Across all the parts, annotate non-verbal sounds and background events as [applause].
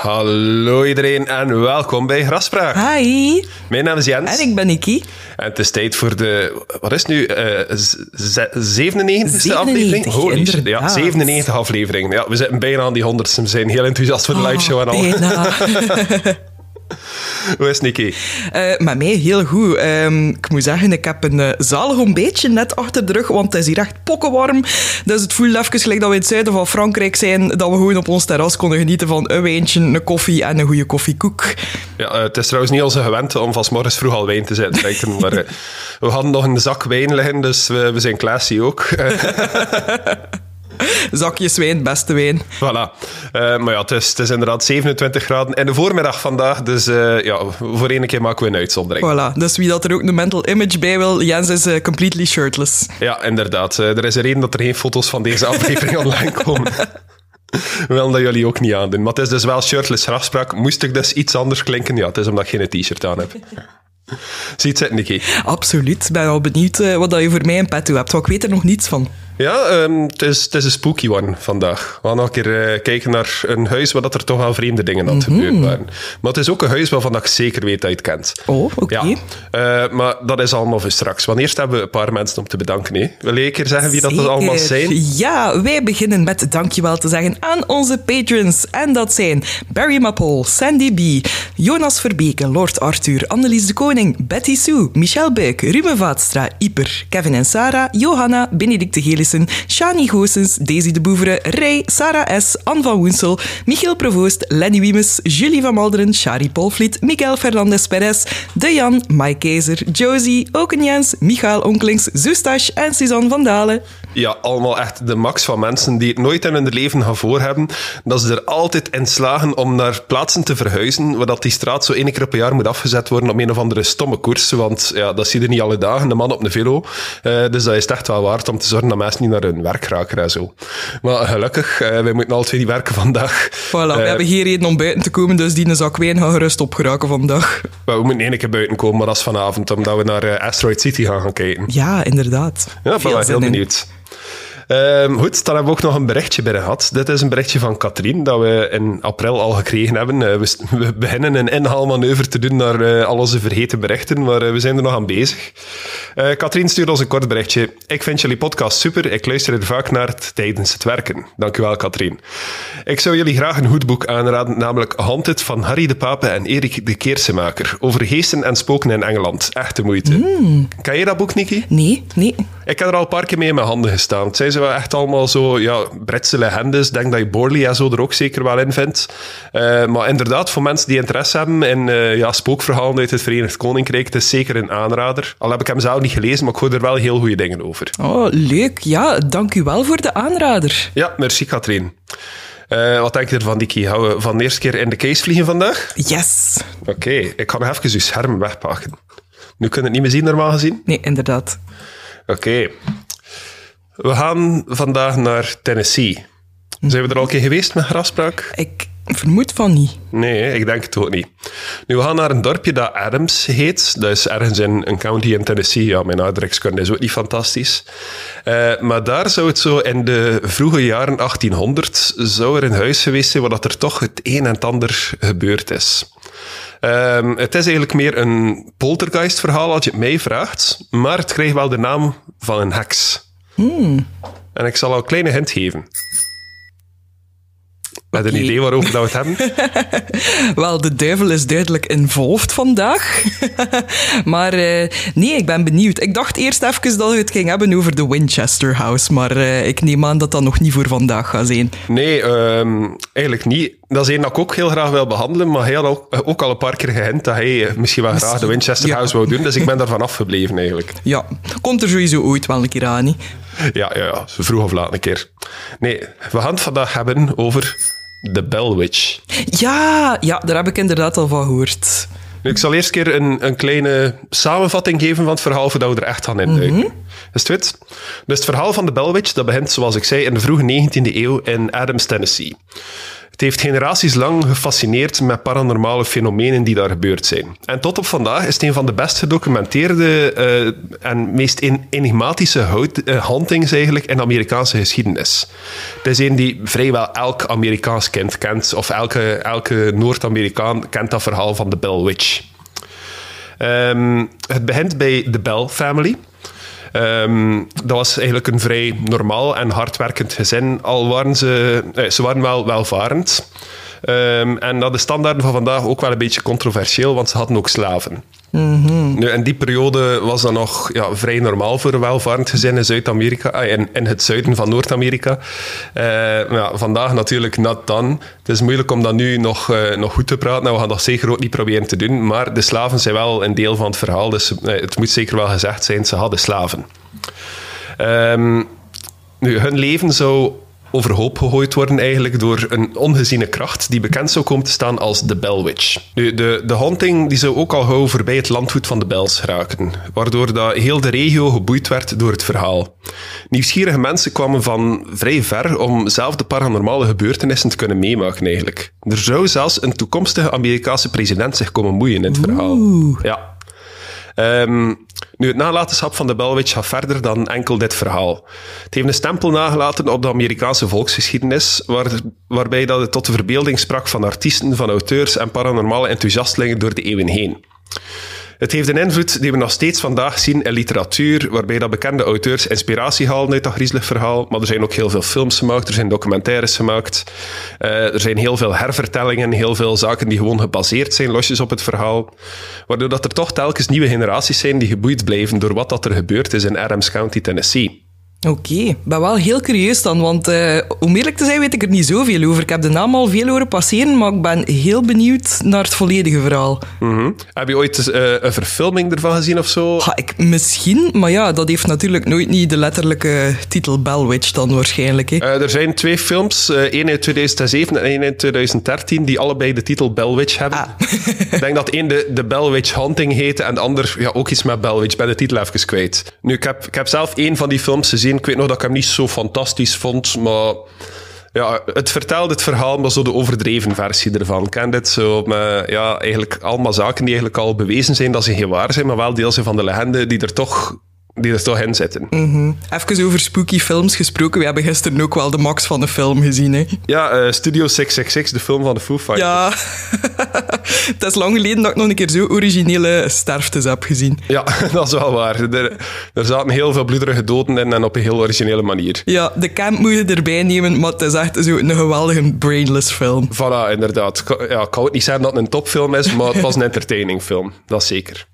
Hallo iedereen en welkom bij Graspraak. Hi. Mijn naam is Jens. En ik ben Niki. En het is tijd voor de, wat is het nu, uh, 97 e 97, aflevering? Holy shit, ja, inderdaad. 97 aflevering. Ja, we zitten bijna aan die 100 We zijn heel enthousiast voor de live show en al. Bijna. [laughs] [laughs] Hoe is Nicky? Eh, met mij heel goed. Ehm, ik moet zeggen, ik heb een eh, zalig ontbijtje net achter de rug, want het is hier echt pokkenwarm. Dus het voelt even gelijk dat we in het zuiden van Frankrijk zijn, dat we gewoon op ons terras konden genieten van een wijntje, een koffie en een goede koffiekoek. Ja, eh, het is trouwens niet onze gewend om van morgens vroeg al wijn te zijn drinken, maar eh, we hadden nog een zak wijn liggen, dus we, we zijn classy ook. [laughs] Zakjes wijn, beste wijn. Voilà. Eh, maar ja, het is, het is inderdaad 27 graden in de voormiddag vandaag, dus eh, ja, voor één keer maken we een uitzondering. Voilà. Dus wie dat er ook een mental image bij wil, Jens is eh, completely shirtless. Ja, inderdaad. Er is een reden dat er geen foto's van deze aflevering [laughs] online komen. We willen dat jullie ook niet aandoen. Maar het is dus wel shirtless grafspraak. Moest ik dus iets anders klinken? Ja, het is omdat ik geen t-shirt aan heb. Ziet zitten, Nicky. Absoluut. Ik ben al benieuwd wat dat je voor mij in petto hebt, want ik weet er nog niets van. Ja, ehm, het, is, het is een spooky one vandaag. We gaan nog een keer eh, kijken naar een huis waar dat er toch wel vreemde dingen aan het gebeuren waren. Maar het is ook een huis waarvan ik zeker weet dat je het kent. Oh, oké. Ja, Eh, maar dat is allemaal voor straks. Want eerst hebben we een paar mensen om te bedanken. Hè. Wil je een keer zeggen wie dat allemaal zijn? Ja, wij beginnen met dankjewel te zeggen aan onze patrons. En dat zijn Barry Mappel, Sandy B, Jonas Verbeke, Lord Arthur, Annelies de Koning, Betty Sue, Michel Buik, Ruben Vaatstra, Iper, Kevin en Sarah, Johanna, Benedicte Shani Goossens, Daisy de Boevere, Ray, Sarah S., Anne van Woensel, Michiel Provoost, Lenny Wiemes, Julie van Malderen, Shari Polvliet, Miguel Fernandez Perez, De Jan, Mike Keizer, Josie, Oken Jens, Michael Onklings, Zustash en Suzanne van Dalen. Ja, allemaal echt de max van mensen die het nooit in hun leven gaan voorhebben. Dat ze er altijd in slagen om naar plaatsen te verhuizen waar dat die straat zo één keer per jaar moet afgezet worden op een of andere stomme koers. Want ja, dat zie je niet alle dagen, de man op een velo. Eh, dus dat is echt wel waard om te zorgen dat mensen niet naar hun werk raken en zo. Maar gelukkig, eh, wij moeten alle twee niet werken vandaag. Voilà, we Eh, hebben geen reden om buiten te komen, dus die een zak wijn gaat gerust opgeraken vandaag. maar we moeten één keer buiten komen, maar dat is vanavond, omdat we naar eh, Asteroid City gaan gaan kijken. Ja, inderdaad. Ja, ik ben heel in. benieuwd. Ehm, goed, dan hebben we ook nog een berichtje binnen gehad. Dit is een berichtje van Katrien, dat we in april al gekregen hebben. Eh, we, [laughs] beginnen een inhaalmanoeuvre te doen naar eh, al onze vergeten berichten, maar eh, we zijn er nog aan bezig. Katrien stuurt ons een kort berichtje. Ik vind jullie podcast super. Ik luister er vaak naar tijdens het werken. Dankjewel, Katrien. Ik zou jullie graag een goed boek aanraden, namelijk Haunted van Harry de Pape en Erik de Keersemaker. Over geesten en spoken in Engeland. Echte moeite. Ken je dat boek, Niki? Nee, nee. Ik heb er al een paar keer mee in mijn handen gestaan. Het zijn wel echt allemaal zo, ja, Britse legendes. Ik denk dat je Borley en zo er ook zeker wel in vindt. Eh, maar inderdaad, voor mensen die interesse hebben in eh, ja, spookverhalen uit het Verenigd Koninkrijk, het is zeker een aanrader. Al heb ik hem zelf niet gelezen, maar ik hoor er wel heel goede dingen over. Oh, leuk. Ja, dank u wel voor de aanrader. Ja, merci Katrien. Eh, wat denk je ervan, Diki? Gaan we van de eerste keer in de case vliegen vandaag? Yes. Oké, ik ga nog even je scherm wegpakken. Nu kun je het niet meer zien, normaal gezien. Nee, inderdaad. Oké. We gaan vandaag naar Tennessee. Zijn we er al een keer geweest met grafspraak? Ik vermoed van niet. Nee, ik denk het ook niet. Nu, we gaan naar een dorpje dat Adams heet. Dat is ergens in een county in Tennessee. Ja, mijn aardrijkskunde is ook niet fantastisch. Eh, maar daar zou het zo in de vroege jaren 1800 zou er een huis geweest zijn waar dat er toch het een en het ander gebeurd is. Ehm, het is eigenlijk meer een poltergeist-verhaal als je het mij vraagt, maar het krijgt wel de naam van een heks. En ik zal al een kleine hint geven. Met een Oké. idee waarover dat we het hebben? [laughs] Wel, de duivel is duidelijk involved vandaag. [laughs] maar eh, nee, ik ben benieuwd. Ik dacht eerst even dat we het ging hebben over de Winchester House, maar eh, ik neem aan dat dat nog niet voor vandaag gaat zijn. Nee, ehm, eigenlijk niet. Dat is één dat ik ook heel graag wil behandelen, maar hij had ook, ook al een paar keer gehint dat hij eh, misschien wel graag de Winchester ja. House wou doen, dus ik ben daarvan afgebleven eigenlijk. Ja, komt er sowieso ooit wel een keer aan, niet? Ja, ja, ja, vroeg of laat een keer. Nee, we gaan het vandaag hebben over de Bell Witch. Ja, ja, daar heb ik inderdaad al van gehoord. Ik zal eerst keer een, een kleine samenvatting geven van het verhaal voordat we er echt gaan induiken. Is het? Dus het verhaal van de Bell Witch, dat begint, zoals ik zei, in de vroege 19e eeuw in Adams, Tennessee. Het heeft generaties lang gefascineerd met paranormale fenomenen die daar gebeurd zijn. En tot op vandaag is het een van de best gedocumenteerde uh, en meest enigmatische uh, hauntings eigenlijk in Amerikaanse geschiedenis. Het is een die vrijwel elk Amerikaans kind kent, of elke, elke Noord-Amerikaan kent dat verhaal van de Bell Witch. Um, het begint bij de Bell Family. Um, dat was eigenlijk een vrij normaal en hardwerkend gezin. Al waren ze, eh, ze waren wel welvarend. Um, en dat de standaarden van vandaag ook wel een beetje controversieel, want ze hadden ook slaven. Mm nu, in die periode was dat nog ja, vrij normaal voor een welvarend gezin in Zuid-Amerika, ah, in, in het zuiden van Noord-Amerika. Uh, ja, vandaag natuurlijk not done. Het is moeilijk om dat nu nog, uh, nog goed te praten en we gaan dat zeker ook niet proberen te doen. Maar de slaven zijn wel een deel van het verhaal, dus uh, het moet zeker wel gezegd zijn, ze hadden slaven. Um, nu, hun leven zou overhoop gegooid worden eigenlijk door een ongeziene kracht die bekend zou komen te staan als de Bell Witch. Nu, de, de haunting die zou ook al gauw voorbij het landgoed van de Bells raken, waardoor dat heel de regio geboeid werd door het verhaal. Nieuwsgierige mensen kwamen van vrij ver om zelf de paranormale gebeurtenissen te kunnen meemaken eigenlijk. Er zou zelfs een toekomstige Amerikaanse president zich komen moeien in het verhaal. Ja. Um, nu, het nalatenschap van de Belwitch gaat verder dan enkel dit verhaal. Het heeft een stempel nagelaten op de Amerikaanse volksgeschiedenis, waar, waarbij dat het tot de verbeelding sprak van artiesten, van auteurs en paranormale enthousiastelingen door de eeuwen heen. Het heeft een invloed die we nog steeds vandaag zien in literatuur, waarbij dat bekende auteurs inspiratie halen uit dat griezelig verhaal. Maar er zijn ook heel veel films gemaakt, er zijn documentaires gemaakt. Uh, er zijn heel veel hervertellingen, heel veel zaken die gewoon gebaseerd zijn, losjes op het verhaal. Waardoor dat er toch telkens nieuwe generaties zijn die geboeid blijven door wat dat er gebeurd is in Adams County, Tennessee. Oké, okay. ben wel heel curieus dan, want uh, om eerlijk te zijn weet ik er niet zoveel over. Ik heb de naam al veel horen passeren, maar ik ben heel benieuwd naar het volledige verhaal. Mm -hmm. Heb je ooit uh, een verfilming ervan gezien of zo? Ha, ik, misschien, maar ja, dat heeft natuurlijk nooit niet de letterlijke titel Bellwitch dan waarschijnlijk. Uh, er zijn twee films, één uit 2007 en één uit 2013, die allebei de titel Bellwitch hebben. Ah. [laughs] ik denk dat één de, de Bellwitch Hunting heette en de ander ja, ook iets met Bellwitch. ben de titel even kwijt. Nu, ik heb, ik heb zelf één van die films gezien ik weet nog dat ik hem niet zo fantastisch vond, maar ja, het vertelde het verhaal, maar zo de overdreven versie ervan. Ken dit zo met ja, eigenlijk allemaal zaken die eigenlijk al bewezen zijn dat ze geen waar zijn, maar wel deel zijn van de legende die er toch die er toch in zitten. Mm Even over spooky films gesproken. We hebben gisteren ook wel de max van de film gezien. Hè? Ja, uh, Studio 666, de film van de Foo Fighters. Ja, [laughs] het is lang geleden dat ik nog een keer zo originele sterftes heb gezien. Ja, [laughs] dat is wel waar. Er, er zaten heel veel bloederige doden in en op een heel originele manier. Ja, de camp moet je erbij nemen, maar het is echt zo een geweldige brainless film. Voilà, inderdaad. Ja, ik kan het niet zeggen dat het een topfilm is, maar het was een [laughs] entertaining film. Dat zeker.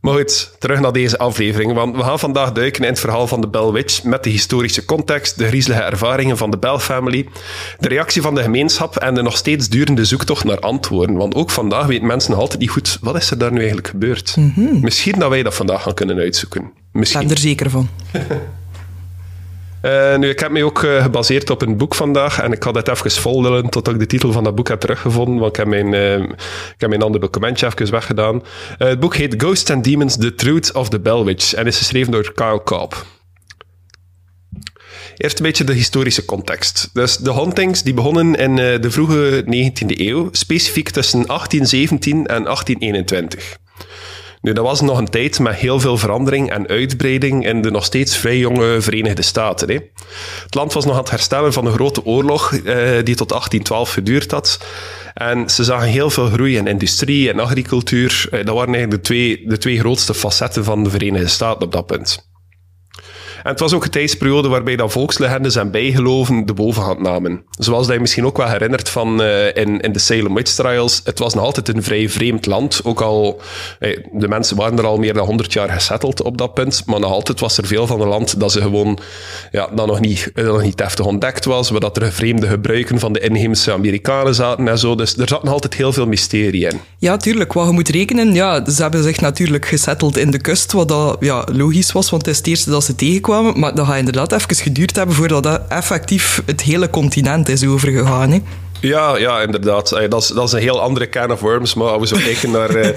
Maar goed, terug naar deze aflevering, want we gaan vandaag duiken in het verhaal van de Bell Witch met de historische context, de griezelige ervaringen van de Bell Family, de reactie van de gemeenschap en de nog steeds durende zoektocht naar antwoorden. Want ook vandaag weten mensen nog altijd niet goed, wat is er daar nu eigenlijk gebeurd? Mm Misschien dat wij dat vandaag gaan kunnen uitzoeken. Misschien. Ik ben er zeker van. [laughs] Uh, nu, ik heb me ook uh, gebaseerd op een boek vandaag en ik had het even voldelen totdat ik de titel van dat boek heb teruggevonden, want ik heb mijn, uh, ik heb mijn ander documentje even weggedaan. het boek heet Ghosts and Demons, The Truth of the Bell Witch en is geschreven door Kyle Cobb. Eerst een beetje de historische context. Dus de hauntings die begonnen in de vroege 19e eeuw, specifiek tussen 1817 en 1821. Nu, dat was nog een tijd met heel veel verandering en uitbreiding in de nog steeds vrij jonge Verenigde Staten. Hè. Het land was nog aan het herstellen van een grote oorlog eh, die tot 1812 geduurd had. En ze zagen heel veel groei in industrie en agricultuur. Eh, dat waren eigenlijk de twee, de twee grootste facetten van de Verenigde Staten op dat punt. En het was ook een tijdsperiode waarbij dat volkslegendes en bijgeloven de bovenhand namen. Zoals dat je misschien ook wel herinnert van uh, in, in de Salem Witch Trials. Het was nog altijd een vrij vreemd land. Ook al, eh, de mensen waren er al meer dan 100 jaar gesetteld op dat punt. Maar nog altijd was er veel van het land dat ze gewoon, ja, dat nog niet, dat nog niet heftig ontdekt was. Waar dat er vreemde gebruiken van de inheemse Amerikanen zaten en zo. Dus er zat nog altijd heel veel mysterie in. Ja, tuurlijk. Wat je moet rekenen, ja, ze hebben zich natuurlijk gesetteld in de kust. Wat dat, ja, logisch was, want het is het eerste dat ze tegenkwamen maar dat gaat inderdaad even geduurd hebben voordat dat effectief het hele continent is overgegaan. Hè? Ja, ja, inderdaad. Dat is, dat is een heel andere can of worms. Maar als we zo [laughs] kijken naar uh,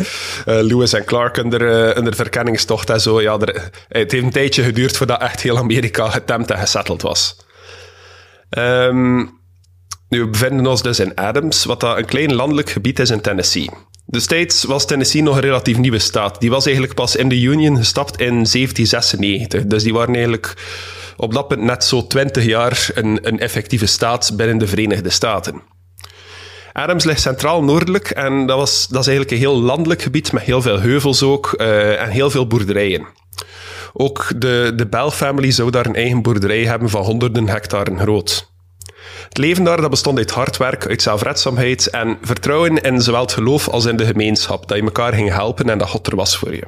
Lewis en Clark uh, de verkenningstocht en zo. Ja, er, het heeft een tijdje geduurd voordat echt heel Amerika getemd en gesetteld was. Um, Nu, we bevinden ons dus in Adams, wat dat een klein landelijk gebied is in Tennessee. Destijds was Tennessee nog een relatief nieuwe staat. Die was eigenlijk pas in de Union gestapt in 1796. Dus die waren eigenlijk op dat punt net zo 20 jaar een, een effectieve staat binnen de Verenigde Staten. Adams ligt centraal noordelijk en dat, was, dat is eigenlijk een heel landelijk gebied met heel veel heuvels ook uh, en heel veel boerderijen. Ook de, de Bell family zou daar een eigen boerderij hebben van honderden hectare groot. Het leven daar dat bestond uit hard werk, uit zelfredzaamheid en vertrouwen in zowel het geloof als in de gemeenschap, dat je elkaar ging helpen en dat God er was voor je.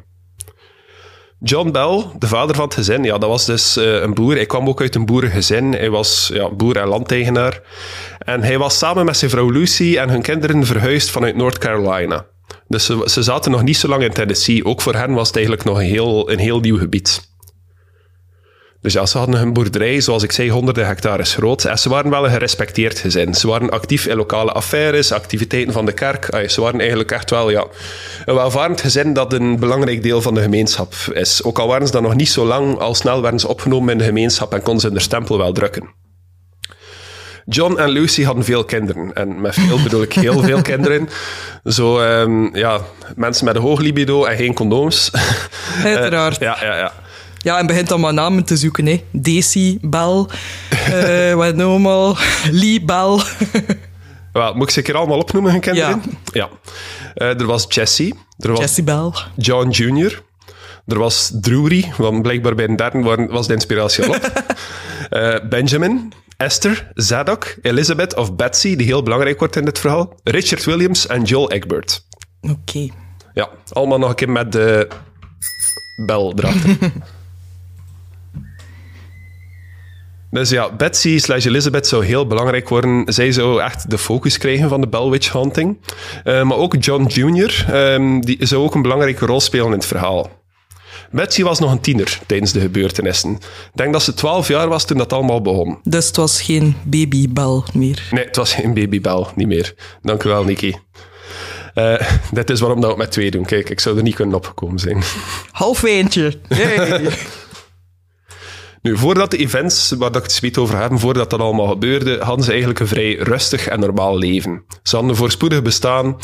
John Bell, de vader van het gezin, ja, dat was dus uh, een boer. Hij kwam ook uit een boerengezin. Hij was ja, boer en landeigenaar. En hij was samen met zijn vrouw Lucy en hun kinderen verhuisd vanuit North Carolina. Dus ze, ze zaten nog niet zo lang in Tennessee. Ook voor hen was het eigenlijk nog heel, een heel nieuw gebied. Dus ja, ze hadden hun boerderij, zoals ik zei, honderden hectares groot. En ze waren wel een gerespecteerd gezin. Ze waren actief in lokale affaires, activiteiten van de kerk. Ze waren eigenlijk echt wel ja, een welvarend gezin dat een belangrijk deel van de gemeenschap is. Ook al waren ze dan nog niet zo lang, al snel werden ze opgenomen in de gemeenschap en konden ze hun stempel wel drukken. John en Lucy hadden veel kinderen. En met veel bedoel ik heel veel [laughs] kinderen. Zo, um, ja, mensen met een hoog libido en geen condooms. Uiteraard. ja, ja, ja. Ja, en begint dan maar namen te zoeken. Hè. Daisy, Bell, uh, [laughs] wat normaal, Lee, Bell. Wel, moet ik ze keer allemaal opnoemen, kinderen? Ja. ja. Uh, er was Jessie. Er was Jessie Bell. John Jr. Er was Drury, want blijkbaar bij een derde was de inspiratie al op. uh, [laughs] Benjamin, Esther, Zadok, Elizabeth of Betsy, die heel belangrijk wordt in dit verhaal. Richard Williams en Joel Egbert. Oké. Okay. Ja, allemaal nog een keer met de bel erachter. [laughs] Dus ja, Betsy slash Elizabeth zou heel belangrijk worden. Zij zou echt de focus krijgen van de Bell Witch Hunting. Uh, maar ook John Jr. Um, die zou ook een belangrijke rol spelen in het verhaal. Betsy was nog een tiener tijdens de gebeurtenissen. Ik denk dat ze 12 jaar was toen dat allemaal begon. Dus het was geen babybel meer? Nee, het was geen babybel, niet meer. Dank u wel, Nicky. Uh, dit is waarom dat we met twee doen. Kijk, ik zou er niet kunnen opgekomen zijn. Half eentje. Yay. [laughs] Nu, voordat de events waar ik het speed over heb, voordat dat allemaal gebeurde, hadden ze eigenlijk een vrij rustig en normaal leven. Ze hadden een voorspoedig bestaan,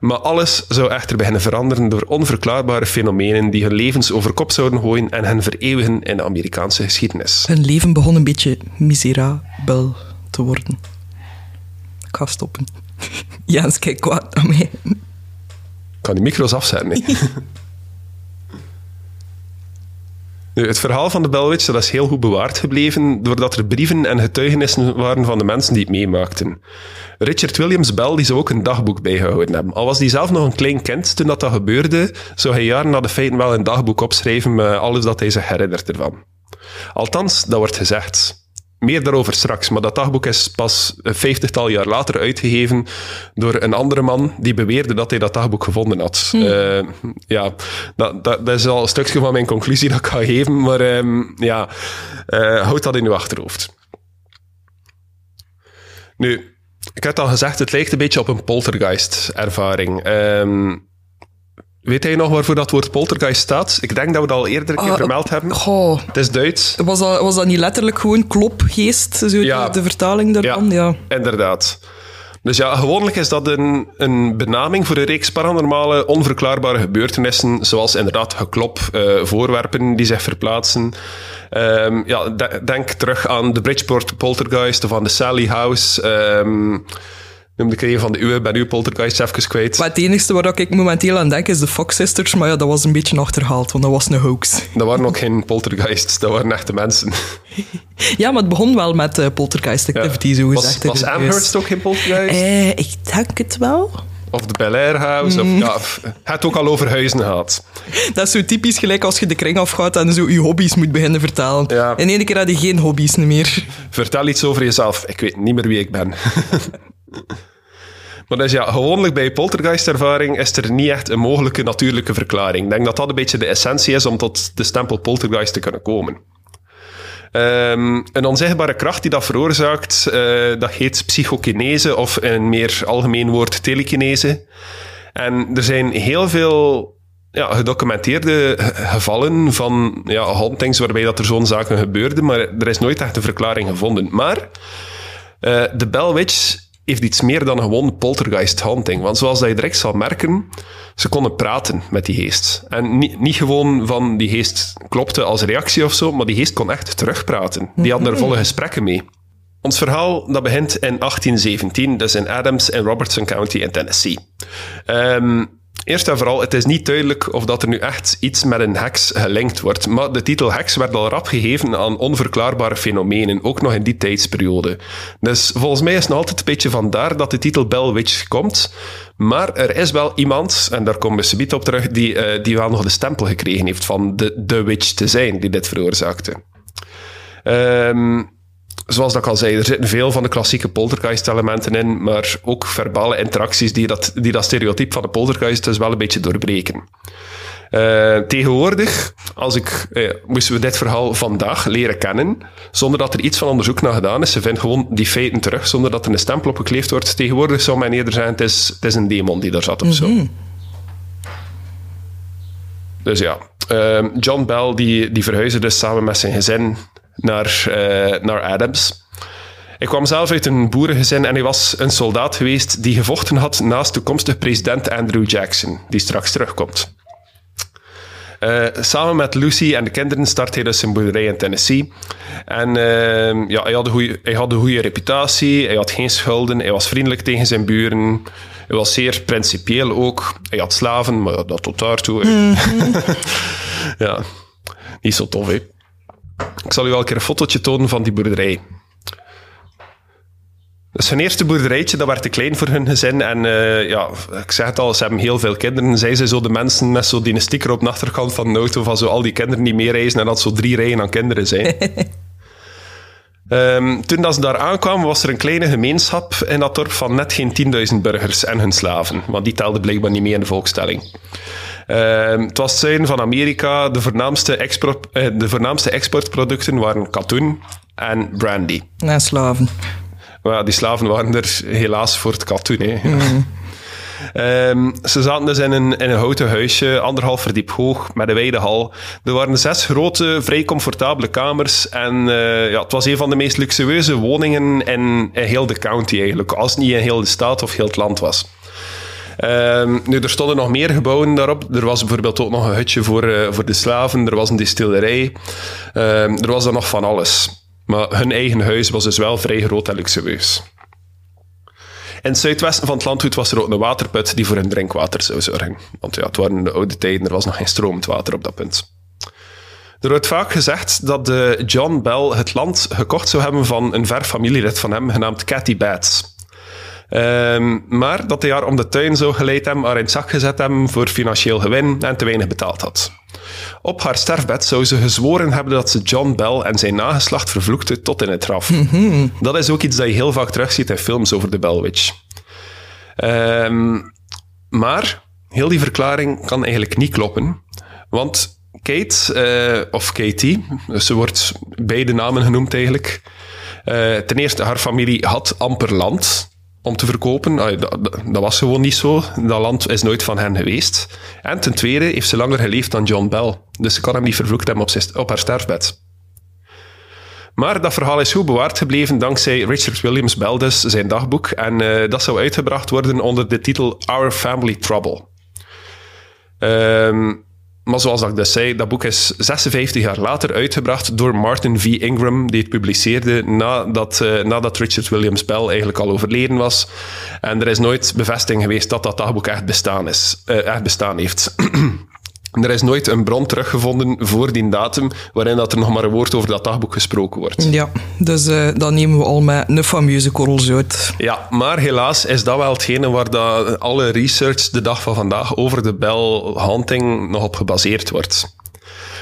maar alles zou echter beginnen veranderen door onverklaarbare fenomenen die hun levens over kop zouden gooien en hen vereeuwigen in de Amerikaanse geschiedenis. Hun leven begon een beetje miserabel te worden. Ik ga stoppen. [laughs] Jans kijkt kwaad naar mij. Ik kan die micro's afzetten. Nee. [laughs] Het verhaal van de Belwitch dat is heel goed bewaard gebleven, doordat er brieven en getuigenissen waren van de mensen die het meemaakten. Richard Williams Bell die zou ook een dagboek bijgehouden hebben. Al was hij zelf nog een klein kind toen dat, dat gebeurde, zou hij jaren na de feiten wel een dagboek opschrijven met alles dat hij zich herinnert ervan. Althans, dat wordt gezegd. Meer daarover straks, maar dat dagboek is pas een vijftigtal jaar later uitgegeven door een andere man die beweerde dat hij dat dagboek gevonden had. Hmm. Uh, ja, dat, dat, dat, is al een stukje van mijn conclusie dat ik ga geven, maar um, ja, uh, houd dat in uw achterhoofd. Nu, ik had al gezegd, het lijkt een beetje op een poltergeist-ervaring. Um, Weet hij nog waarvoor dat woord poltergeist staat? Ik denk dat we dat al eerder een keer uh, vermeld hebben. Goh. Het is Duits. Was dat, was dat niet letterlijk gewoon klopgeest, zo ja. de, de, vertaling daarvan? Ja, ja, inderdaad. Dus ja, gewoonlijk is dat een, een benaming voor een reeks paranormale, onverklaarbare gebeurtenissen, zoals inderdaad geklop, uh, voorwerpen die zich verplaatsen. Um, ja, de, denk terug aan de Bridgeport Poltergeist of aan de Sally House. Um, noemde ik een van de uwe, ben uw poltergeist even kwijt. Maar het enige waar ik momenteel aan denk is de Fox Sisters, maar ja, dat was een beetje achterhaald, want dat was een hoax. [laughs] Dat waren ook geen poltergeists, dat waren echte mensen. [laughs] ja, maar het begon wel met uh, poltergeist activity, ja. zo gezegd. Was, was Amherst ook geen poltergeist? Uh, ik denk het wel. Of de Bel Air House. Mm. Of, ja, het ook al over huizen gehad. Dat is zo typisch gelijk als je de kring afgaat en zo je hobby's moet beginnen vertellen. Ja. In één keer had je geen hobby's meer. Vertel iets over jezelf. Ik weet niet meer wie ik ben. [laughs] Maar dus ja, gewoonlijk bij poltergeist-ervaring is er niet echt een mogelijke natuurlijke verklaring. Ik denk dat dat een beetje de essentie is om tot de stempel poltergeist te kunnen komen. Um, een onzichtbare kracht die dat veroorzaakt, uh, dat heet psychokinese of een meer algemeen woord telekinese. En er zijn heel veel ja, gedocumenteerde gevallen van ja, hauntings waarbij dat er zo'n zaken gebeurden, maar er is nooit echt een verklaring gevonden. Maar Uh, de Bell Witch heeft iets meer dan gewoon poltergeist haunting. Want zoals dat je direct zal merken, ze konden praten met die geest. En niet, niet gewoon van die geest klopte als reactie of zo, maar die geest kon echt terugpraten. Die hadden er volle gesprekken mee. Ons verhaal dat begint in 1817, dus in Adams in Robertson County in Tennessee. Um, Eerst en vooral, het is niet duidelijk of dat er nu echt iets met een heks gelinkt wordt. Maar de titel heks werd al rap gegeven aan onverklaarbare fenomenen, ook nog in die tijdsperiode. Dus volgens mij is het altijd een beetje vandaar dat de titel Bell Witch komt. Maar er is wel iemand, en daar komen we subiet op terug, die, uh, die wel nog de stempel gekregen heeft van de, de witch te zijn die dit veroorzaakte. Um, zoals dat ik al zei, er zitten veel van de klassieke poltergeist-elementen in, maar ook verbale interacties die dat, die dat stereotype van de poltergeist dus wel een beetje doorbreken. Uh, tegenwoordig, als ik, eh, moesten we dit verhaal vandaag leren kennen, zonder dat er iets van onderzoek naar gedaan is. Ze vinden gewoon die feiten terug, zonder dat er een stempel op gekleefd wordt. Tegenwoordig zou men eerder zeggen, het is, het is een demon die daar zat of zo. Mhm. Dus ja, uh, John Bell die, die verhuisde dus samen met zijn gezin naar, uh, naar Adams. Ik kwam zelf uit een boerengezin en hij was een soldaat geweest die gevochten had naast toekomstig president Andrew Jackson, die straks terugkomt. Uh, samen met Lucy en de kinderen start hij dus zijn boerderij in Tennessee. En uh, ja, hij, had goeie, hij had een goede reputatie, hij had geen schulden, hij was vriendelijk tegen zijn buren. Hij was zeer principieel ook. Hij had slaven, maar dat tot daartoe. Mm -hmm. [laughs] ja, niet zo tof, hè. Ik zal u wel een keer een fotootje tonen van die boerderij. Dus hun eerste boerderijtje, dat werd te klein voor hun gezin. En uh, ja, ik zeg het al, ze hebben heel veel kinderen. Zij zijn zo de mensen met zo die sticker op de achterkant van de auto van zo al die kinderen die meereizen en dat zo drie rijen aan kinderen zijn. [laughs] um, toen dat ze daar aankwamen, was er een kleine gemeenschap in dat dorp van net geen 10.000 burgers en hun slaven. Want die telden blijkbaar niet mee in de volkstelling. Uh, het was het zuiden van Amerika. De voornaamste, export, uh, de voornaamste exportproducten waren katoen en brandy. En slaven. Maar die slaven waren er helaas voor het katoen. Hè. Mm. Um, ze zaten dus in een, in een houten huisje, anderhalf verdiep hoog, met een wijde hal. Er waren zes grote, vrij comfortabele kamers. En uh, ja, het was een van de meest luxueuze woningen in, heel de county eigenlijk. Als het niet in heel de staat of heel het land was. Um, nu, er stonden nog meer gebouwen daarop. Er was bijvoorbeeld ook nog een hutje voor, uh, voor de slaven. Er was een distillerij. Um, er was er nog van alles. Maar hun eigen huis was dus wel vrij groot en luxueus. In het zuidwesten van het landgoed was er ook een waterput die voor hun drinkwater zou zorgen. Want ja, het waren de oude tijden, er was nog geen stromend water op dat punt. Er wordt vaak gezegd dat de John Bell het land gekocht zou hebben van een ver familielid van hem, genaamd Cathy Bates. Um, maar dat hij haar om de tuin zou geleid hebben, haar in het zak gezet hebben voor financieel gewin en te weinig betaald had. Op haar sterfbed zou ze gezworen hebben dat ze John Bell en zijn nageslacht vervloekte tot in het graf. Mhm. Dat is ook iets dat je heel vaak terugziet in films over de Bell Witch. Um, maar heel die verklaring kan eigenlijk niet kloppen, want Kate, uh, of Katie, ze wordt beide namen genoemd eigenlijk. Uh, ten eerste, haar familie had amper land om te verkopen. Dat, was gewoon niet zo. Dat land is nooit van hen geweest. En ten tweede heeft ze langer geleefd dan John Bell. Dus ze kan hem niet vervloekt hebben op, op haar sterfbed. Maar dat verhaal is goed bewaard gebleven dankzij Richard Williams Bell, dus zijn dagboek. En uh, dat zou uitgebracht worden onder de titel Our Family Trouble. Um, maar zoals ik dus zei, dat boek is 56 jaar later uitgebracht door Martin V. Ingram, die het publiceerde nadat, uh, nadat Richard Williams Bell eigenlijk al overleden was. En er is nooit bevestiging geweest dat dat dagboek echt bestaan, is, uh, echt bestaan heeft. [clears throat] Er is nooit een bron teruggevonden voor die datum waarin dat er nog maar een woord over dat dagboek gesproken wordt. Ja, dus uh, dat nemen we al met een fameuze korrels uit. Ja, maar helaas is dat wel hetgene waar dat alle research de dag van vandaag over de Bell Hunting nog op gebaseerd wordt.